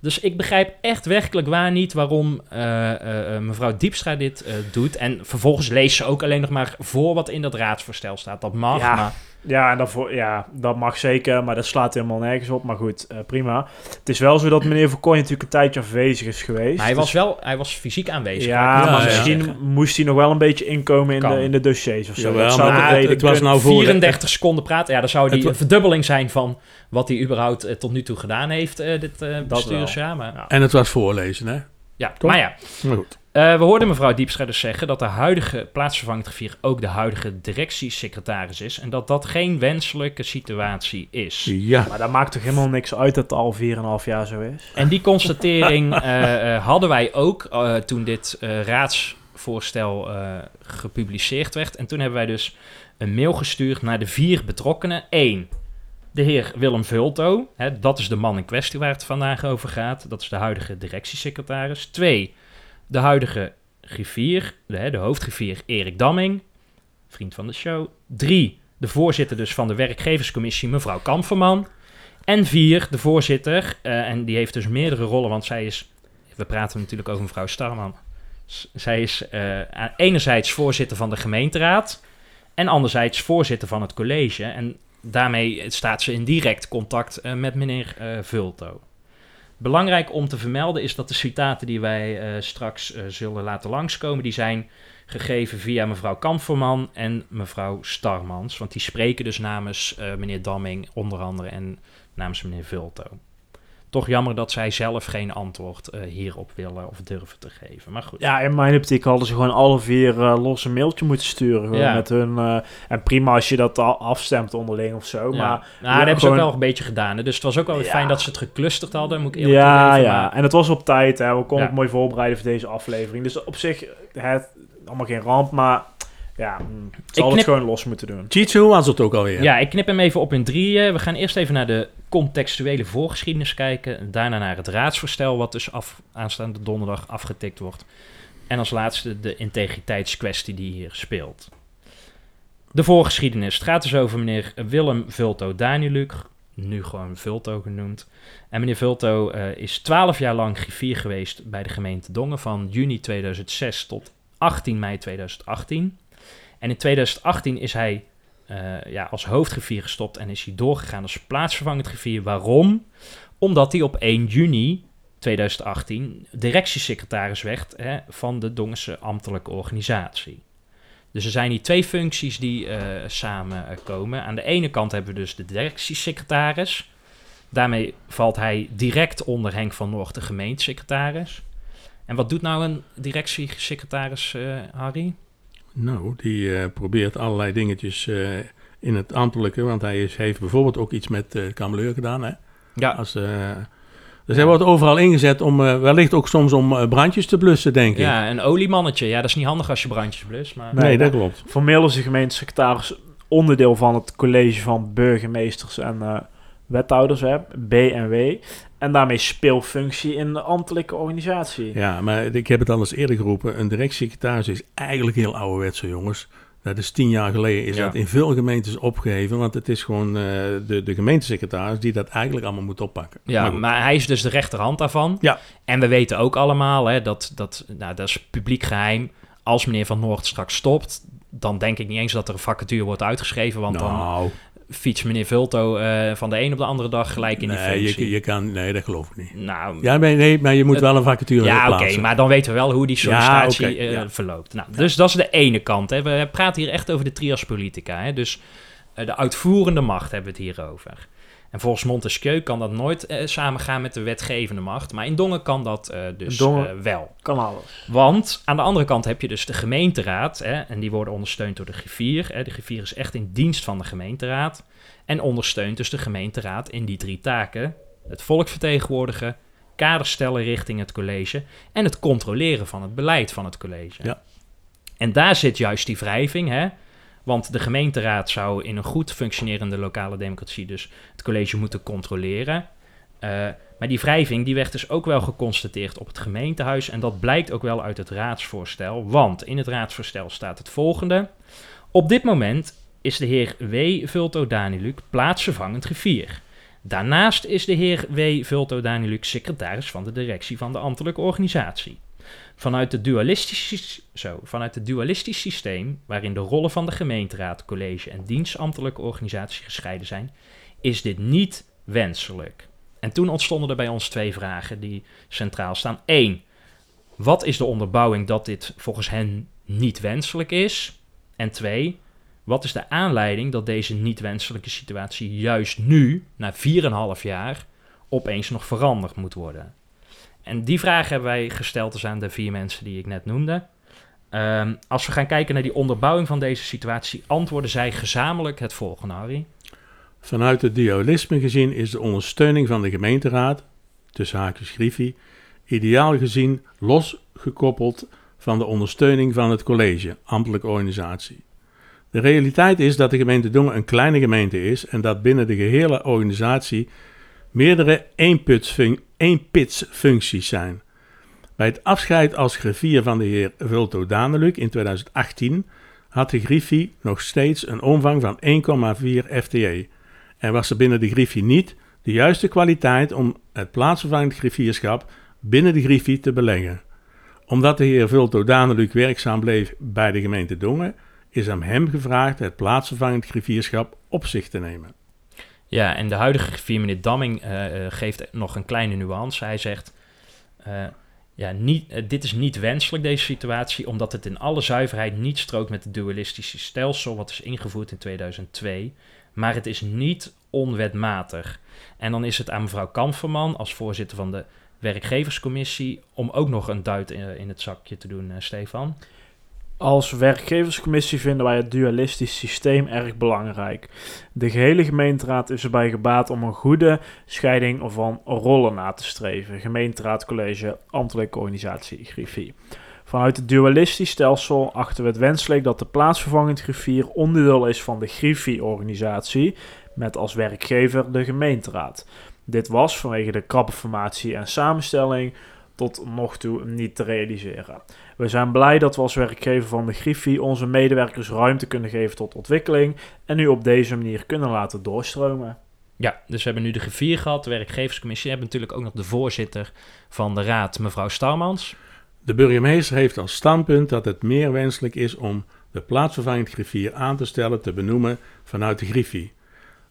Dus ik begrijp echt werkelijk waar niet waarom eh, eh, mevrouw Diepstra dit eh, doet. En vervolgens leest ze ook alleen nog maar voor wat in dat raadsvoorstel staat. Dat mag, Ja. maar Ja, en daarvoor, ja, dat mag zeker, maar dat slaat helemaal nergens op. Maar goed, eh, prima. Het is wel zo dat meneer Verkooy natuurlijk een tijdje afwezig is geweest. maar hij was Dus- wel hij was fysiek aanwezig. Ja, maar misschien moest hij nog wel een beetje inkomen in, Kan. de, in de dossiers of zo. Jawel, dat zou maar het- was nou voor... 34 seconden praten. Ja, dan zou die Het een verdubbeling zijn van wat hij überhaupt eh, tot nu toe gedaan heeft, eh, dit eh wel. bestuursjaar. Maar Ja. En het was voorlezen, hè? Ja, maar ja. Maar goed. Eh, we hoorden mevrouw Diepstra dus zeggen dat de huidige plaatsvervangend griffier ook de huidige directiesecretaris is. En dat dat geen wenselijke situatie is. Ja. Maar dat maakt toch helemaal niks uit dat het al 4,5 jaar zo is? En die constatering [laughs] eh, eh, hadden wij ook eh, toen dit eh, raadsvoorstel eh, gepubliceerd werd. En toen hebben wij dus een mail gestuurd naar de vier betrokkenen. Eén, de heer Willem Vulto. Hè, dat is de man in kwestie waar het vandaag over gaat. Dat is de huidige directiesecretaris. Twee, de huidige griffier, de, de hoofdgriffier Erik Damming, vriend van de show. Drie, de voorzitter dus van de werkgeverscommissie, mevrouw Kamferman. En vier, de voorzitter, eh, en die heeft dus meerdere rollen, want zij is, we praten natuurlijk over mevrouw Starman. Zij is eh, enerzijds voorzitter van de gemeenteraad en anderzijds voorzitter van het college. En daarmee staat ze in direct contact eh, met meneer Vulto. Belangrijk om te vermelden is dat de citaten die wij eh, straks eh, zullen laten langskomen, die zijn gegeven via mevrouw Kamferman en mevrouw Starmans. Want die spreken dus namens eh, meneer Damming onder andere en namens meneer Vulto. Toch jammer dat zij zelf geen antwoord eh, hierop willen of durven te geven. Maar goed. Ja, in mijn optiek hadden ze gewoon alle vier eh, los een mailtje moeten sturen. Ja. Met hun, eh, en prima als je dat al afstemt onderling of zo. Ja. Maar nou, dat hebben ze ook wel een beetje gedaan. hè. Dus het was ook wel fijn dat ze het geclusterd hadden, moet ik eerlijk ja, ja. maar- En het was op tijd. Hè. We konden het mooi voorbereiden voor deze aflevering. Dus op zich, het, allemaal geen ramp. Maar ja, mm, het zal knip- het gewoon los moeten doen. Jitsu was het ook alweer. Ja, ik knip hem even op in drieën. We gaan eerst even naar de contextuele voorgeschiedenis kijken. en Daarna naar het raadsvoorstel, wat dus af, aanstaande donderdag afgetikt wordt. En als laatste de integriteitskwestie die hier speelt. De voorgeschiedenis. Het gaat dus over meneer Willem Vulto Daniluk, nu gewoon Vulto genoemd. En meneer Vulto eh, is 12 jaar lang griffier geweest bij de gemeente Dongen van juni 2006 tot 18 mei 2018. En in 2018 is hij eh, ja, als hoofdgriffier gestopt en is hij doorgegaan als plaatsvervangend griffier. Waarom? Omdat hij op 1 juni 2018 directiesecretaris werd hè, van de Dongense ambtelijke organisatie. Dus er zijn hier twee functies die eh, samen eh, komen. Aan de ene kant hebben we dus de directiesecretaris. Daarmee valt hij direct onder Henk van Noord, de gemeentesecretaris. En wat doet nou een directiesecretaris, eh, Harry? Nou, die eh, probeert allerlei dingetjes eh, in het ambtelijke, want hij is, heeft bijvoorbeeld ook iets met eh kameleur gedaan. Hè? Ja, Als, eh, dus hij wordt overal ingezet om, eh, wellicht ook soms om eh, brandjes te blussen, denk ik. ja een oliemannetje. Ja, dat is niet handig als je brandjes blust. Maar... Nee, dat klopt. Formeel is de gemeentesecretaris onderdeel van het college van burgemeesters en eh, wethouders, hè, BNW. En daarmee speelfunctie in de ambtelijke organisatie. Ja, maar ik heb het al eens eerder geroepen. Een directiesecretaris is eigenlijk heel ouderwetse, jongens. Dat is tien jaar geleden is Ja. dat in veel gemeentes opgeheven. Want het is gewoon eh, de, de gemeentesecretaris die dat eigenlijk allemaal moet oppakken. Ja, Maar maar, hij is dus de rechterhand daarvan. Ja. En we weten ook allemaal, hè, dat, dat, nou, dat is publiek geheim. Als meneer Van Noord straks stopt, dan denk ik niet eens dat er een vacature wordt uitgeschreven. Want dan fietst meneer Vulto eh, van de een op de andere dag gelijk in die nee, functie. je, je kan, nee, dat geloof ik niet. nou, Ja, nee, nee, maar je moet Het- wel een vacature ja, oké, plaatsen. maar dan weten we wel hoe die sollicitatie Ja, oké, eh, ja. verloopt. Nou, Dus dat is de ene kant. Hè. We praten hier echt over de trias politica. Hè. Dus eh, de uitvoerende macht hebben we het hier over. En volgens Montesquieu kan dat nooit eh, samengaan met de wetgevende macht. Maar in Dongen kan dat eh, dus Dongen- eh, wel. Kan alles. Want aan de andere kant heb je dus de gemeenteraad. Hè, en die worden ondersteund door de griffier. Hè. De griffier is echt in dienst van de gemeenteraad. En ondersteunt dus de gemeenteraad in die drie taken. Het volk vertegenwoordigen, kaders stellen richting het college... en het controleren van het beleid van het college. Ja. En daar zit juist die wrijving, hè. Want de gemeenteraad zou in een goed functionerende lokale democratie... dus het college moeten controleren... Eh, maar die wrijving die werd dus ook wel geconstateerd op het gemeentehuis. En dat blijkt ook wel uit het raadsvoorstel. Want in het raadsvoorstel staat het volgende. Op dit moment is de heer W. Vulto Daniluk plaatsvervangend griffier. Daarnaast is de heer W. Vulto Daniluk secretaris van de directie van de ambtelijke organisatie. Vanuit het dualistisch, zo, vanuit het dualistisch systeem, waarin de rollen van de gemeenteraad, college en dienstambtelijke organisatie gescheiden zijn, is dit niet wenselijk. En toen ontstonden er bij ons twee vragen die centraal staan. Eén, wat is de onderbouwing dat dit volgens hen niet wenselijk is? En twee, wat is de aanleiding dat deze niet wenselijke situatie juist nu, na 4,5 jaar, opeens nog veranderd moet worden? En die vraag hebben wij gesteld dus aan de vier mensen die ik net noemde. Ehm, als we gaan kijken naar die onderbouwing van deze situatie, antwoorden zij gezamenlijk het volgende, Harry. Vanuit het dualisme gezien is de ondersteuning van de gemeenteraad, tussen haakjes Griffie, ideaal gezien losgekoppeld van de ondersteuning van het college, ambtelijke organisatie. De realiteit is dat de gemeente Dongen een kleine gemeente is en dat binnen de gehele organisatie meerdere eenpitsfun- eenpitsfuncties zijn. Bij het afscheid als griffier van de heer Vulto Daneluk in 2018 had de griffie nog steeds een omvang van 1,4 FTE en was er binnen de griffie niet de juiste kwaliteit om het plaatsvervangend griffierschap binnen de griffie te beleggen. Omdat de heer Vulto Daneluk werkzaam bleef bij de gemeente Dongen, is aan hem gevraagd het plaatsvervangend griffierschap op zich te nemen. Ja, en de huidige griffier, meneer Damming, eh, eh, geeft nog een kleine nuance. Hij zegt, eh, ja, niet, dit is niet wenselijk, deze situatie, omdat het in alle zuiverheid niet strookt met het dualistische stelsel wat is ingevoerd in 2002. Maar het is niet onwetmatig. En dan is het aan mevrouw Kamferman als voorzitter van de werkgeverscommissie om ook nog een duit in, in het zakje te doen, Stefan. Als werkgeverscommissie vinden wij het dualistisch systeem erg belangrijk. De gehele gemeenteraad is erbij gebaat om een goede scheiding van rollen na te streven. Gemeenteraad, college, ambtelijke organisatie, griffie. Vanuit het dualistisch stelsel achten we het wenselijk dat de plaatsvervangend griffier onderdeel is van de griffie-organisatie, met als werkgever de gemeenteraad. Dit was vanwege de krappe formatie en samenstelling tot nog toe niet te realiseren. We zijn blij dat we als werkgever van de Griffie onze medewerkers ruimte kunnen geven tot ontwikkeling en nu op deze manier kunnen laten doorstromen. Ja, dus we hebben nu de griffier gehad, de werkgeverscommissie. We hebben natuurlijk ook nog de voorzitter van de raad, mevrouw Starmans. De burgemeester heeft als standpunt dat het meer wenselijk is om de plaatsvervangend griffier aan te stellen te benoemen vanuit de griffie.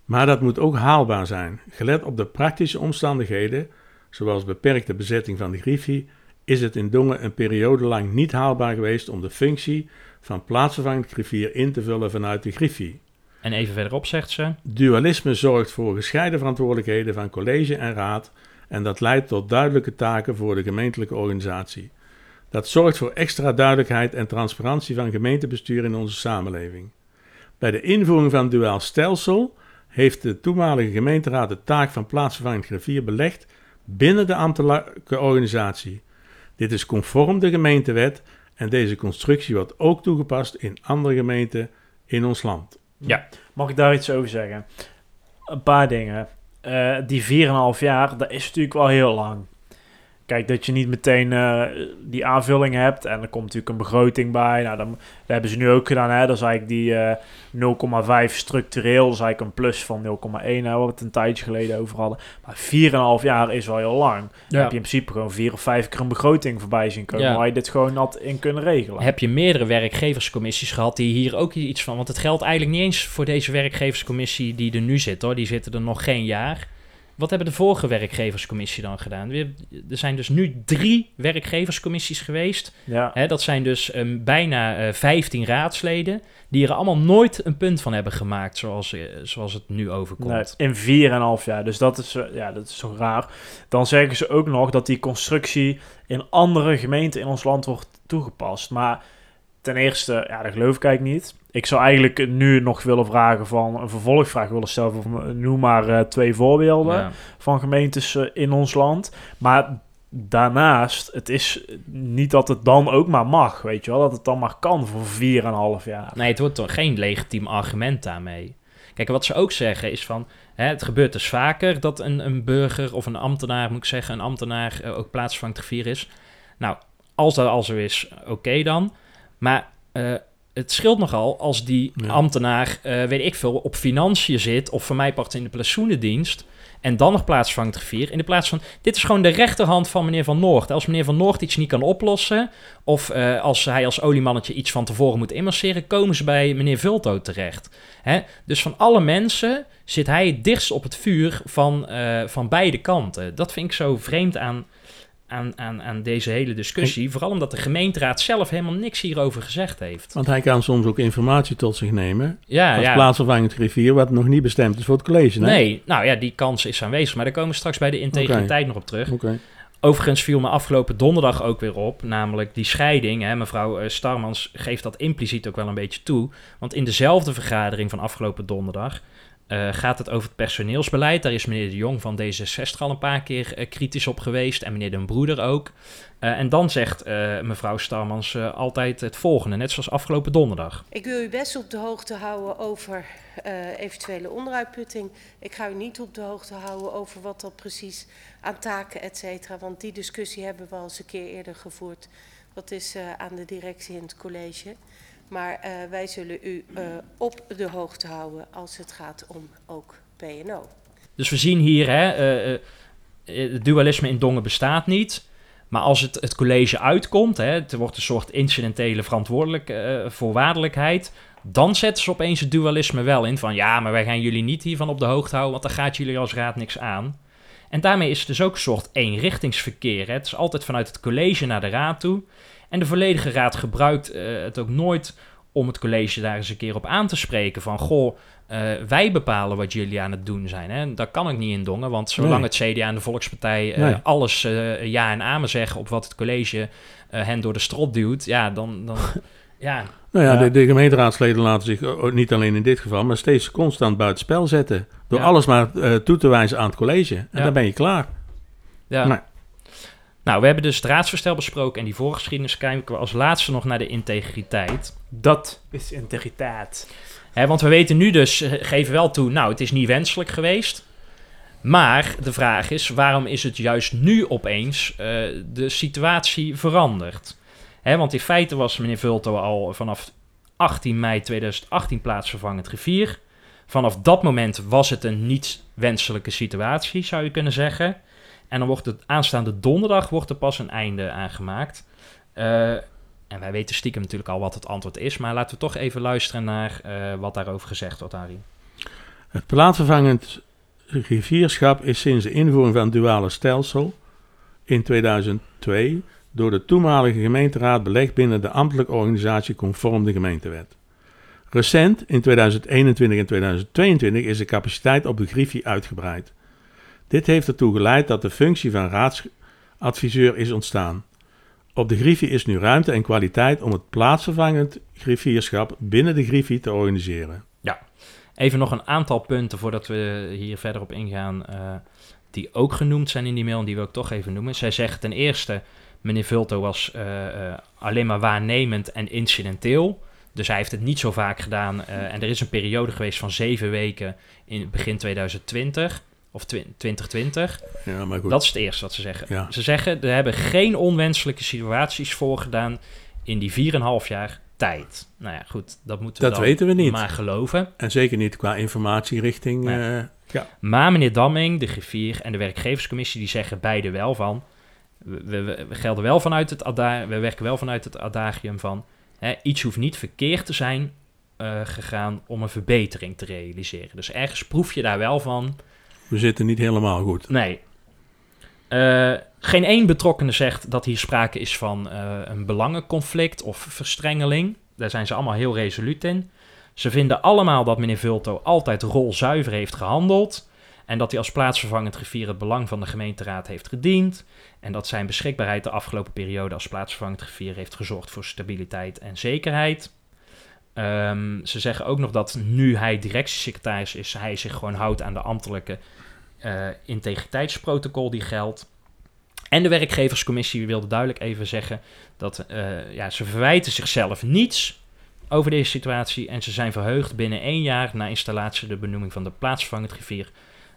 Maar dat moet ook haalbaar zijn. Gelet op de praktische omstandigheden, zoals beperkte bezetting van de griffie, is het in Dongen een periode lang niet haalbaar geweest om de functie van plaatsvervangend griffier in te vullen vanuit de griffie. En even verderop zegt ze... Dualisme zorgt voor gescheiden verantwoordelijkheden van college en raad en dat leidt tot duidelijke taken voor de gemeentelijke organisatie. Dat zorgt voor extra duidelijkheid en transparantie van gemeentebestuur in onze samenleving. Bij de invoering van duaal stelsel heeft de toenmalige gemeenteraad de taak van plaatsvervangend griffier belegd binnen de ambtelijke organisatie. Dit is conform de gemeentewet en deze constructie wordt ook toegepast in andere gemeenten in ons land. Ja, mag ik daar iets over zeggen? Een paar dingen. Uh, die 4,5 jaar, dat is natuurlijk wel heel lang. Kijk, dat je niet meteen uh, die aanvulling hebt. En er komt natuurlijk een begroting bij. Nou, dan, dat hebben ze nu ook gedaan. Hè? Dat is eigenlijk die uh, eh, 0,5 structureel. Dat is eigenlijk een plus van 0,1. Waar we het een tijdje geleden over hadden. Maar 4,5 jaar is wel heel lang. Dan heb je in principe gewoon vier of vijf keer een begroting voorbij zien komen. Ja. Waar je dit gewoon had in kunnen regelen. Heb je meerdere werkgeverscommissies gehad die hier ook iets van... Want het geldt eigenlijk niet eens voor deze werkgeverscommissie die er nu zit hoor. Die zitten er nog geen jaar. Wat hebben de vorige werkgeverscommissie dan gedaan? Er zijn dus nu drie werkgeverscommissies geweest. Ja. Hè, dat zijn dus um, bijna uh, 15 raadsleden. Die er allemaal nooit een punt van hebben gemaakt zoals, uh, zoals het nu overkomt. Nee, in vier en half jaar. Dus dat is, uh, ja, dat is toch raar. Dan zeggen ze ook nog dat die constructie in andere gemeenten in ons land wordt toegepast. Maar ten eerste, ja, dat geloof ik eigenlijk niet. Ik zou eigenlijk nu nog willen vragen van een vervolgvraag willen stellen van noem maar uh, twee voorbeelden ja. van gemeentes uh, in ons land. Maar daarnaast, het is niet dat het dan ook maar mag, weet je wel, dat het dan maar kan voor vier en een half jaar. Nee, het wordt toch geen legitiem argument daarmee. Kijk, wat ze ook zeggen is van, hè, het gebeurt dus vaker dat een, een burger of een ambtenaar, moet ik zeggen, een ambtenaar uh, ook plaatsvangt vier is. Nou, als dat al zo is, oké okay dan. Maar uh, het scheelt nogal als die ja. ambtenaar, uh, weet ik veel, op financiën zit of voor mij pakt in de pensioenendienst en dan nog plaatsvangt gevier. In de plaats van, dit is gewoon de rechterhand van meneer Van Noord. Als meneer Van Noord iets niet kan oplossen, of uh, als hij als oliemannetje iets van tevoren moet immerseren, komen ze bij meneer Vulto terecht. Hè? Dus van alle mensen zit hij het dichtst op het vuur van, uh, van beide kanten. Dat vind ik zo vreemd aan, aan, aan, aan deze hele discussie. Vooral omdat de gemeenteraad zelf helemaal niks hierover gezegd heeft. Want hij kan soms ook informatie tot zich nemen. Ja, als ja. plaatsvervangend griffier, wat nog niet bestemd is voor het college. Nee, nee nou ja, die kans is aanwezig. Maar daar komen we straks bij de integriteit okay. nog op terug. Okay. Overigens viel me afgelopen donderdag ook weer op, namelijk die scheiding. Hè, mevrouw Starmans geeft dat impliciet ook wel een beetje toe. Want in dezelfde vergadering van afgelopen donderdag uh, gaat het over het personeelsbeleid. Daar is meneer De Jong van D66 al een paar keer uh, kritisch op geweest. En meneer Den Broeder ook. Uh, en dan zegt mevrouw Starmans altijd het volgende, net zoals afgelopen donderdag. Ik wil u best op de hoogte houden over eventuele onderuitputting. Ik ga u niet op de hoogte houden over wat dat precies aan taken, et cetera. Want die discussie hebben we al eens een keer eerder gevoerd. Dat is aan de directie in het college. Maar uh, wij zullen u uh, op de hoogte houden als het gaat om ook PNO. Dus we zien hier, hè, uh, het dualisme in Dongen bestaat niet. Maar als het, het college uitkomt, hè, het wordt een soort incidentele verantwoordelijk, voorwaardelijkheid. Dan zetten ze opeens het dualisme wel in van ja, maar wij gaan jullie niet hiervan op de hoogte houden, want dan gaat jullie als raad niks aan. En daarmee is het dus ook een soort eenrichtingsverkeer. Hè. Het is altijd vanuit het college naar de raad toe. En de volledige raad gebruikt uh, het ook nooit om het college daar eens een keer op aan te spreken. Van, goh, eh, wij bepalen wat jullie aan het doen zijn. Hè? Daar kan ik niet in dongen, want zolang Nee. het CDA en de Volkspartij eh, Nee. alles eh, ja en amen zeggen op wat het college eh, hen door de strot duwt, ja, dan, dan [laughs] ja, Nou ja. De, de gemeenteraadsleden laten zich niet alleen in dit geval, maar steeds constant buitenspel zetten. Door Ja. alles maar eh, toe te wijzen aan het college. En Ja. dan ben je klaar. ja. Nee. Nou, we hebben dus het raadsvoorstel besproken en die voorgeschiedenis kijken we als laatste nog naar de integriteit. Dat is integriteit. Want we weten nu dus, eh, geven wel toe, nou, het is niet wenselijk geweest. Maar de vraag is, waarom is het juist nu opeens eh, de situatie veranderd? Want in feite was meneer Vulto al vanaf 18 mei 2018 plaatsvervangend griffier. Vanaf dat moment was het een niet wenselijke situatie, zou je kunnen zeggen. En dan wordt het aanstaande donderdag wordt er pas een einde aangemaakt. Eh, en wij weten stiekem natuurlijk al wat het antwoord is, maar laten we toch even luisteren naar eh, wat daarover gezegd wordt, Harry. Het plaatsvervangend rivierschap is sinds de invoering van het duale stelsel in 2002 door de toenmalige gemeenteraad belegd binnen de ambtelijke organisatie conform de gemeentewet. Recent, in 2021 en 2022, is de capaciteit op de griffie uitgebreid. Dit heeft ertoe geleid dat de functie van raadsadviseur is ontstaan. Op de griffie is nu ruimte en kwaliteit om het plaatsvervangend griffierschap binnen de griffie te organiseren. Even nog een aantal punten voordat we hier verder op ingaan, eh, die ook genoemd zijn in die mail en die wil ik toch even noemen. Zij zegt ten eerste, meneer Vulto was eh, eh, alleen maar waarnemend en incidenteel. Dus hij heeft het niet zo vaak gedaan. en er is een periode geweest van zeven weken in begin 2020 of twi- 2020. Ja, maar goed. Dat is het eerste wat ze zeggen. Ja. Ze zeggen, er hebben geen onwenselijke situaties voorgedaan in die 4,5 jaar tijd. Nou ja, goed, dat moeten we Dat weten we niet. maar geloven. En zeker niet qua informatie richting. Nee. eh, ja. Maar meneer Damming, de griffier en de werkgeverscommissie... die zeggen beide wel van... we, we, we gelden wel vanuit het ada- we werken wel vanuit het adagium van... Hè, iets hoeft niet verkeerd te zijn eh, gegaan om een verbetering te realiseren. Dus ergens proef je daar wel van... we zitten niet helemaal goed. Nee. Eh, geen één betrokkenen zegt dat hier sprake is van eh, een belangenconflict of verstrengeling. Daar zijn ze allemaal heel resoluut in. Ze vinden allemaal dat meneer Vulto altijd rolzuiver heeft gehandeld. En dat hij als plaatsvervangend griffier het belang van de gemeenteraad heeft gediend. En dat zijn beschikbaarheid de afgelopen periode als plaatsvervangend griffier heeft gezorgd voor stabiliteit en zekerheid. Ehm, ze zeggen ook nog dat nu hij directiesecretaris is, hij zich gewoon houdt aan de ambtelijke eh, integriteitsprotocol die geldt. En de werkgeverscommissie wilde duidelijk even zeggen dat eh, ja, ze verwijten zichzelf niets over deze situatie en ze zijn verheugd binnen één jaar na installatie de benoeming van de plaatsvervangend griffier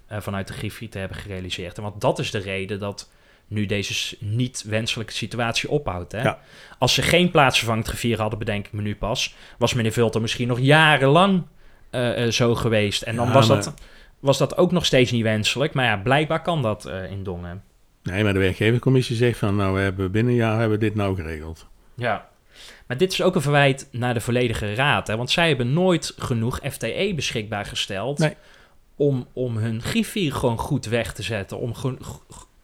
eh, vanuit de griffie te hebben gerealiseerd. En want dat is de reden dat nu deze niet wenselijke situatie ophoudt. Hè? Ja. Als ze geen plaatsvervangend griffier hadden, bedenk ik me nu pas, was meneer Vulter misschien nog jarenlang eh, eh, zo geweest. En dan Ja, was, maar- dat, was dat ook nog steeds niet wenselijk. Maar ja, blijkbaar kan dat eh, in Dongen. Nee, maar de werkgeverscommissie zegt van nou, we hebben binnen een jaar hebben we dit nou geregeld. Ja. Maar dit is ook een verwijt naar de volledige raad. Hè? Want zij hebben nooit genoeg FTE beschikbaar gesteld... Nee. om, om hun griffier gewoon goed weg te zetten. Om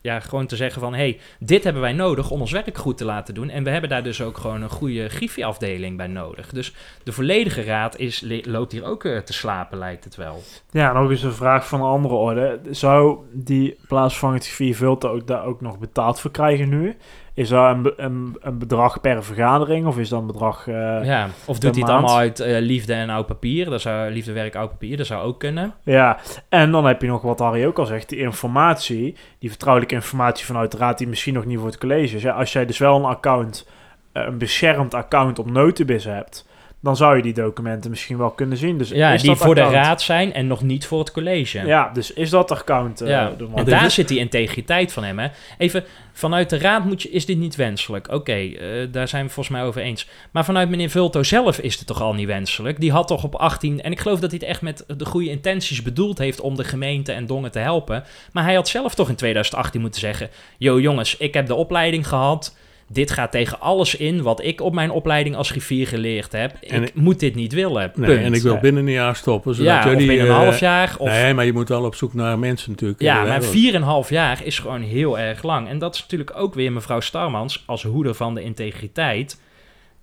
ja, gewoon te zeggen van... hey, dit hebben wij nodig om ons werk goed te laten doen. En we hebben daar dus ook gewoon een goede griffieafdeling bij nodig. Dus de volledige raad is, loopt hier ook eh, te slapen, lijkt het wel. Ja, nog eens een vraag van een andere orde. Zou die plaatsvervangend griffier Vulten ook daar ook nog betaald voor krijgen nu? Is dat een, een, een bedrag per vergadering of is dat een bedrag... eh, ja. Of doet hij het allemaal uit eh, liefde en oud papier? Dat zou, liefde, werk, oud papier, dat zou ook kunnen. Ja, en dan heb je nog wat Harry ook al zegt, die informatie, die vertrouwelijke informatie vanuit de raad, die misschien nog niet voor het college is. Ja, als jij dus wel een account, eh, een beschermd account op Notibis hebt, dan zou je die documenten misschien wel kunnen zien. Dus Ja, is die dat voor de raad zijn en nog niet voor het college. Ja, dus is dat account eh, ja, en daar is- zit die integriteit van hem. Hè. Even, vanuit de raad moet je, is dit niet wenselijk. Oké, eh, daar zijn we volgens mij over eens. Maar vanuit meneer Vulto zelf is het toch al niet wenselijk? Die had toch op 18... En ik geloof dat hij het echt met de goede intenties bedoeld heeft... om de gemeente en Dongen te helpen. Maar hij had zelf toch in 2018 moeten zeggen... Yo jongens, ik heb de opleiding gehad... Dit gaat tegen alles in wat ik op mijn opleiding als griffier geleerd heb. En ik moet dit niet willen. Nee, en ik wil Nee. binnen een jaar stoppen. Zodat ja, jullie, of binnen een eh, half jaar. Of, Nee, maar je moet wel op zoek naar mensen natuurlijk. ja, eh, maar hè, 4,5 jaar is gewoon heel erg lang. En dat is natuurlijk ook weer mevrouw Starmans als hoeder van de integriteit.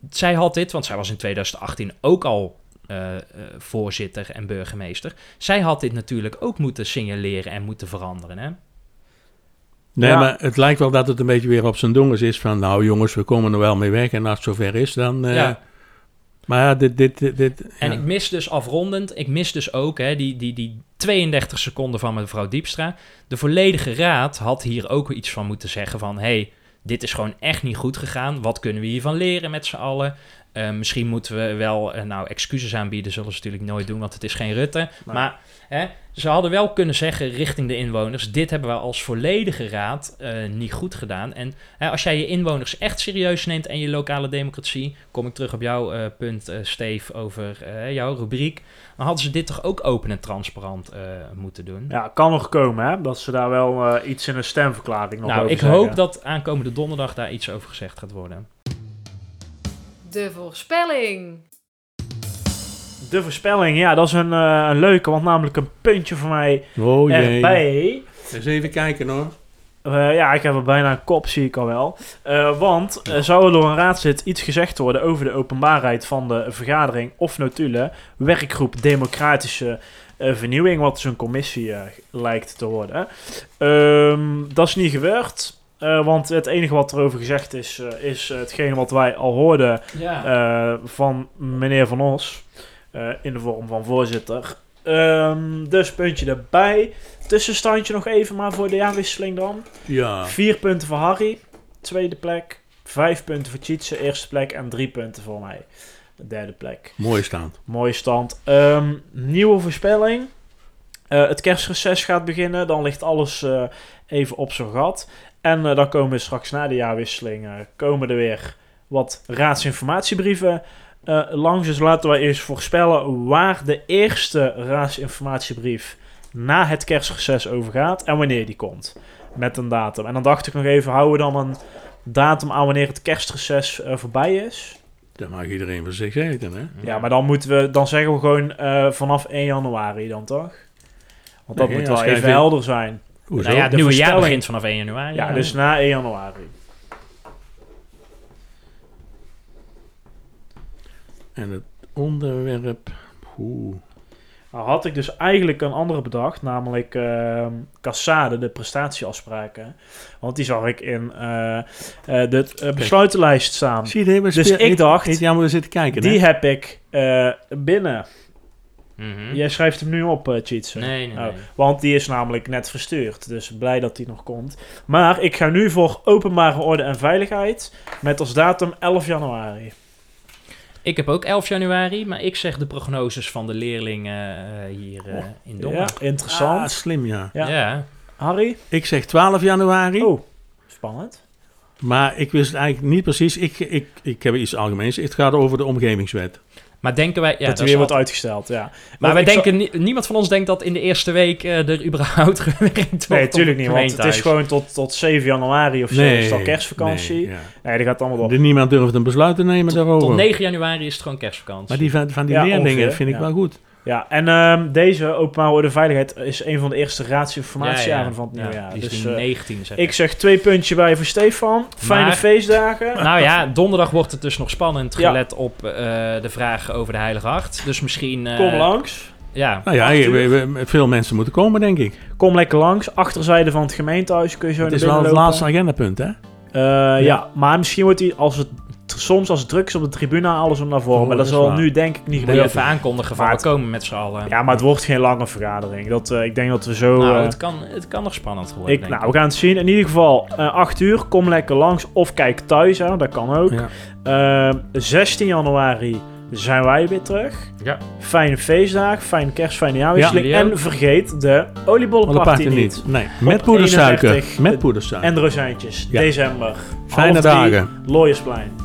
zij had dit, want zij was in 2018 ook al eh, eh, voorzitter en burgemeester. Zij had dit natuurlijk ook moeten signaleren en moeten veranderen. Hè? Nee, Ja. maar het lijkt wel dat het een beetje weer op zijn dongens is van... nou jongens, we komen er wel mee weg en als het zover is, dan... eh, Ja. Maar ja, dit... dit, dit, dit- En ik mis dus afrondend, ik mis dus ook hè, die, die, die 32 seconden van mevrouw Diepstra. De volledige raad had hier ook iets van moeten zeggen van... hey, dit is gewoon echt niet goed gegaan. Wat kunnen we hiervan leren met z'n allen? Eh, misschien moeten we wel, eh, nou, excuses aanbieden, zullen ze natuurlijk nooit doen, want het is geen Rutte. Maar hè, ze hadden wel kunnen zeggen richting de inwoners: dit hebben we als volledige raad eh, niet goed gedaan. En als jij je inwoners echt serieus neemt en je lokale democratie, kom ik terug op jouw punt, Steve, over jouw rubriek. Dan hadden ze dit toch ook open en transparant moeten doen. Ja, kan nog komen, hè? Dat ze daar wel iets in een stemverklaring nog nou, over ik zeggen. hoop dat aankomende donderdag daar iets over gezegd gaat worden. De voorspelling. De voorspelling, ja, dat is een, eh, een leuke, want namelijk een puntje voor mij Oh jee. erbij. Eens even kijken hoor. Eh, ja, ik heb er bijna een kop, zie ik al wel. Eh, want eh, zou er door een raadslid iets gezegd worden over de openbaarheid van de vergadering of notulen, werkgroep Democratische Vernieuwing, wat dus een commissie lijkt te worden. Ehm, dat is niet gebeurd, eh, want het enige wat erover gezegd is, eh, is hetgene wat wij al hoorden Ja. eh, van meneer Van Os eh, in de vorm van voorzitter. Ehm, dus puntje erbij. Tussenstandje nog even maar voor de jaarwisseling dan. Ja. Vier punten voor Harry, tweede plek. Vijf punten voor Tjitse, eerste plek. En drie punten voor mij, de derde plek. Mooie stand. Mooie stand. Ehm, nieuwe voorspelling. Eh, het kerstreces gaat beginnen. Dan ligt alles eh, even op zijn gat. En eh, dan komen straks na de jaarwisseling... eh, komen er weer wat raadsinformatiebrieven eh, langs. Dus laten we eerst voorspellen... waar de eerste raadsinformatiebrief... na het kerstreces over gaat... en wanneer die komt. Met een datum. En dan dacht ik nog even... houden we dan een datum aan wanneer het kerstreces voorbij is... Dat mag iedereen voor zich weten, hè? Ja, maar dan moeten we, dan zeggen we gewoon vanaf 1 januari dan toch? Want dat Nee, moet wel even helder zijn. Hoezo? Nou ja, het de nieuwe jaar begint vanaf 1 januari. Ja, dus na 1 januari. En het onderwerp... Oeh. Nou had ik dus eigenlijk een andere bedacht, namelijk ehm Cassade, de prestatieafspraken. Want die zag ik in eh, eh, de eh, besluitenlijst staan. Zie je, Dus ik dacht, Niet jammer zitten kijken, Die hè? heb ik eh, Mhm. Jij schrijft hem nu op, uh, Cheats. Nee, nee, nee. Oh, want die is namelijk net verstuurd. Dus blij dat die nog komt. Maar ik ga nu voor openbare orde en veiligheid. Met als datum 11 januari. Ik heb ook 11 januari, maar ik zeg de prognoses van de leerlingen eh, hier eh, in Dongen. Ja, interessant. Ah, slim, ja. Ja. Ja. Harry? Ik zeg 12 januari. Oh, spannend. Maar ik wist het eigenlijk niet precies. Ik, ik, ik heb iets algemeens. Het gaat over de omgevingswet. Maar denken wij... Ja, dat dat is weer wordt uitgesteld, ja. Maar wij denken, nie- niemand van ons denkt dat in de eerste week eh, er überhaupt [laughs] gewerkt wordt. Nee, op natuurlijk niet. Want het is gewoon tot, tot 7 januari of zo. is het al kerstvakantie. Nee, Nee, ja. die gaat allemaal door. Er niemand durft een besluit te nemen daarover. Tot 9 januari is het gewoon kerstvakantie. Maar die van, van die Ja, leerlingen ongeveer, vind ik wel goed. Ja, en ehm, deze openbare orde en veiligheid is een van de eerste raadsinformatieavonden van het Ja, nieuwe jaar. die is Dus die eh, 19 zeg ik zeg twee puntje bij voor Stefan. Fijne Maar- feestdagen. [laughs] Nou ja, donderdag wordt het dus nog spannend, Ja. gelet op eh, de vraag over de Heilige Acht. Dus misschien... eh, Kom langs. Ja, Nou ja, Acht je- uur. we- we- veel mensen moeten komen, denk ik. Kom lekker langs. Achterzijde van het gemeentehuis kun je zo Het naar is wel het lopen. laatste agendapunt, hè? Eh, ja. maar misschien wordt hij als het soms als is op de tribune alles om naar voren. Oh, maar dat zal waar. nu denk ik niet moet je gebeuren. even aankondigen van we komen met z'n allen. Ja, maar het wordt geen lange vergadering. Dat, eh, ik denk dat we zo... nou, eh, het, kan, het kan nog spannend worden, ik, nou, we gaan het zien. In ieder geval, eh 8 uur, kom lekker langs of kijk thuis aan, dat kan ook. Ja. Eh, 16 januari zijn wij weer terug. Ja. Fijne feestdag, fijne kerst, fijne jaarwisseling. Ja, en vergeet de oliebollenparty niet. niet. Nee, met poedersuiker. 31 Met poedersuiker. En de rozijntjes, Ja. december. Fijne dagen. Looiersplein.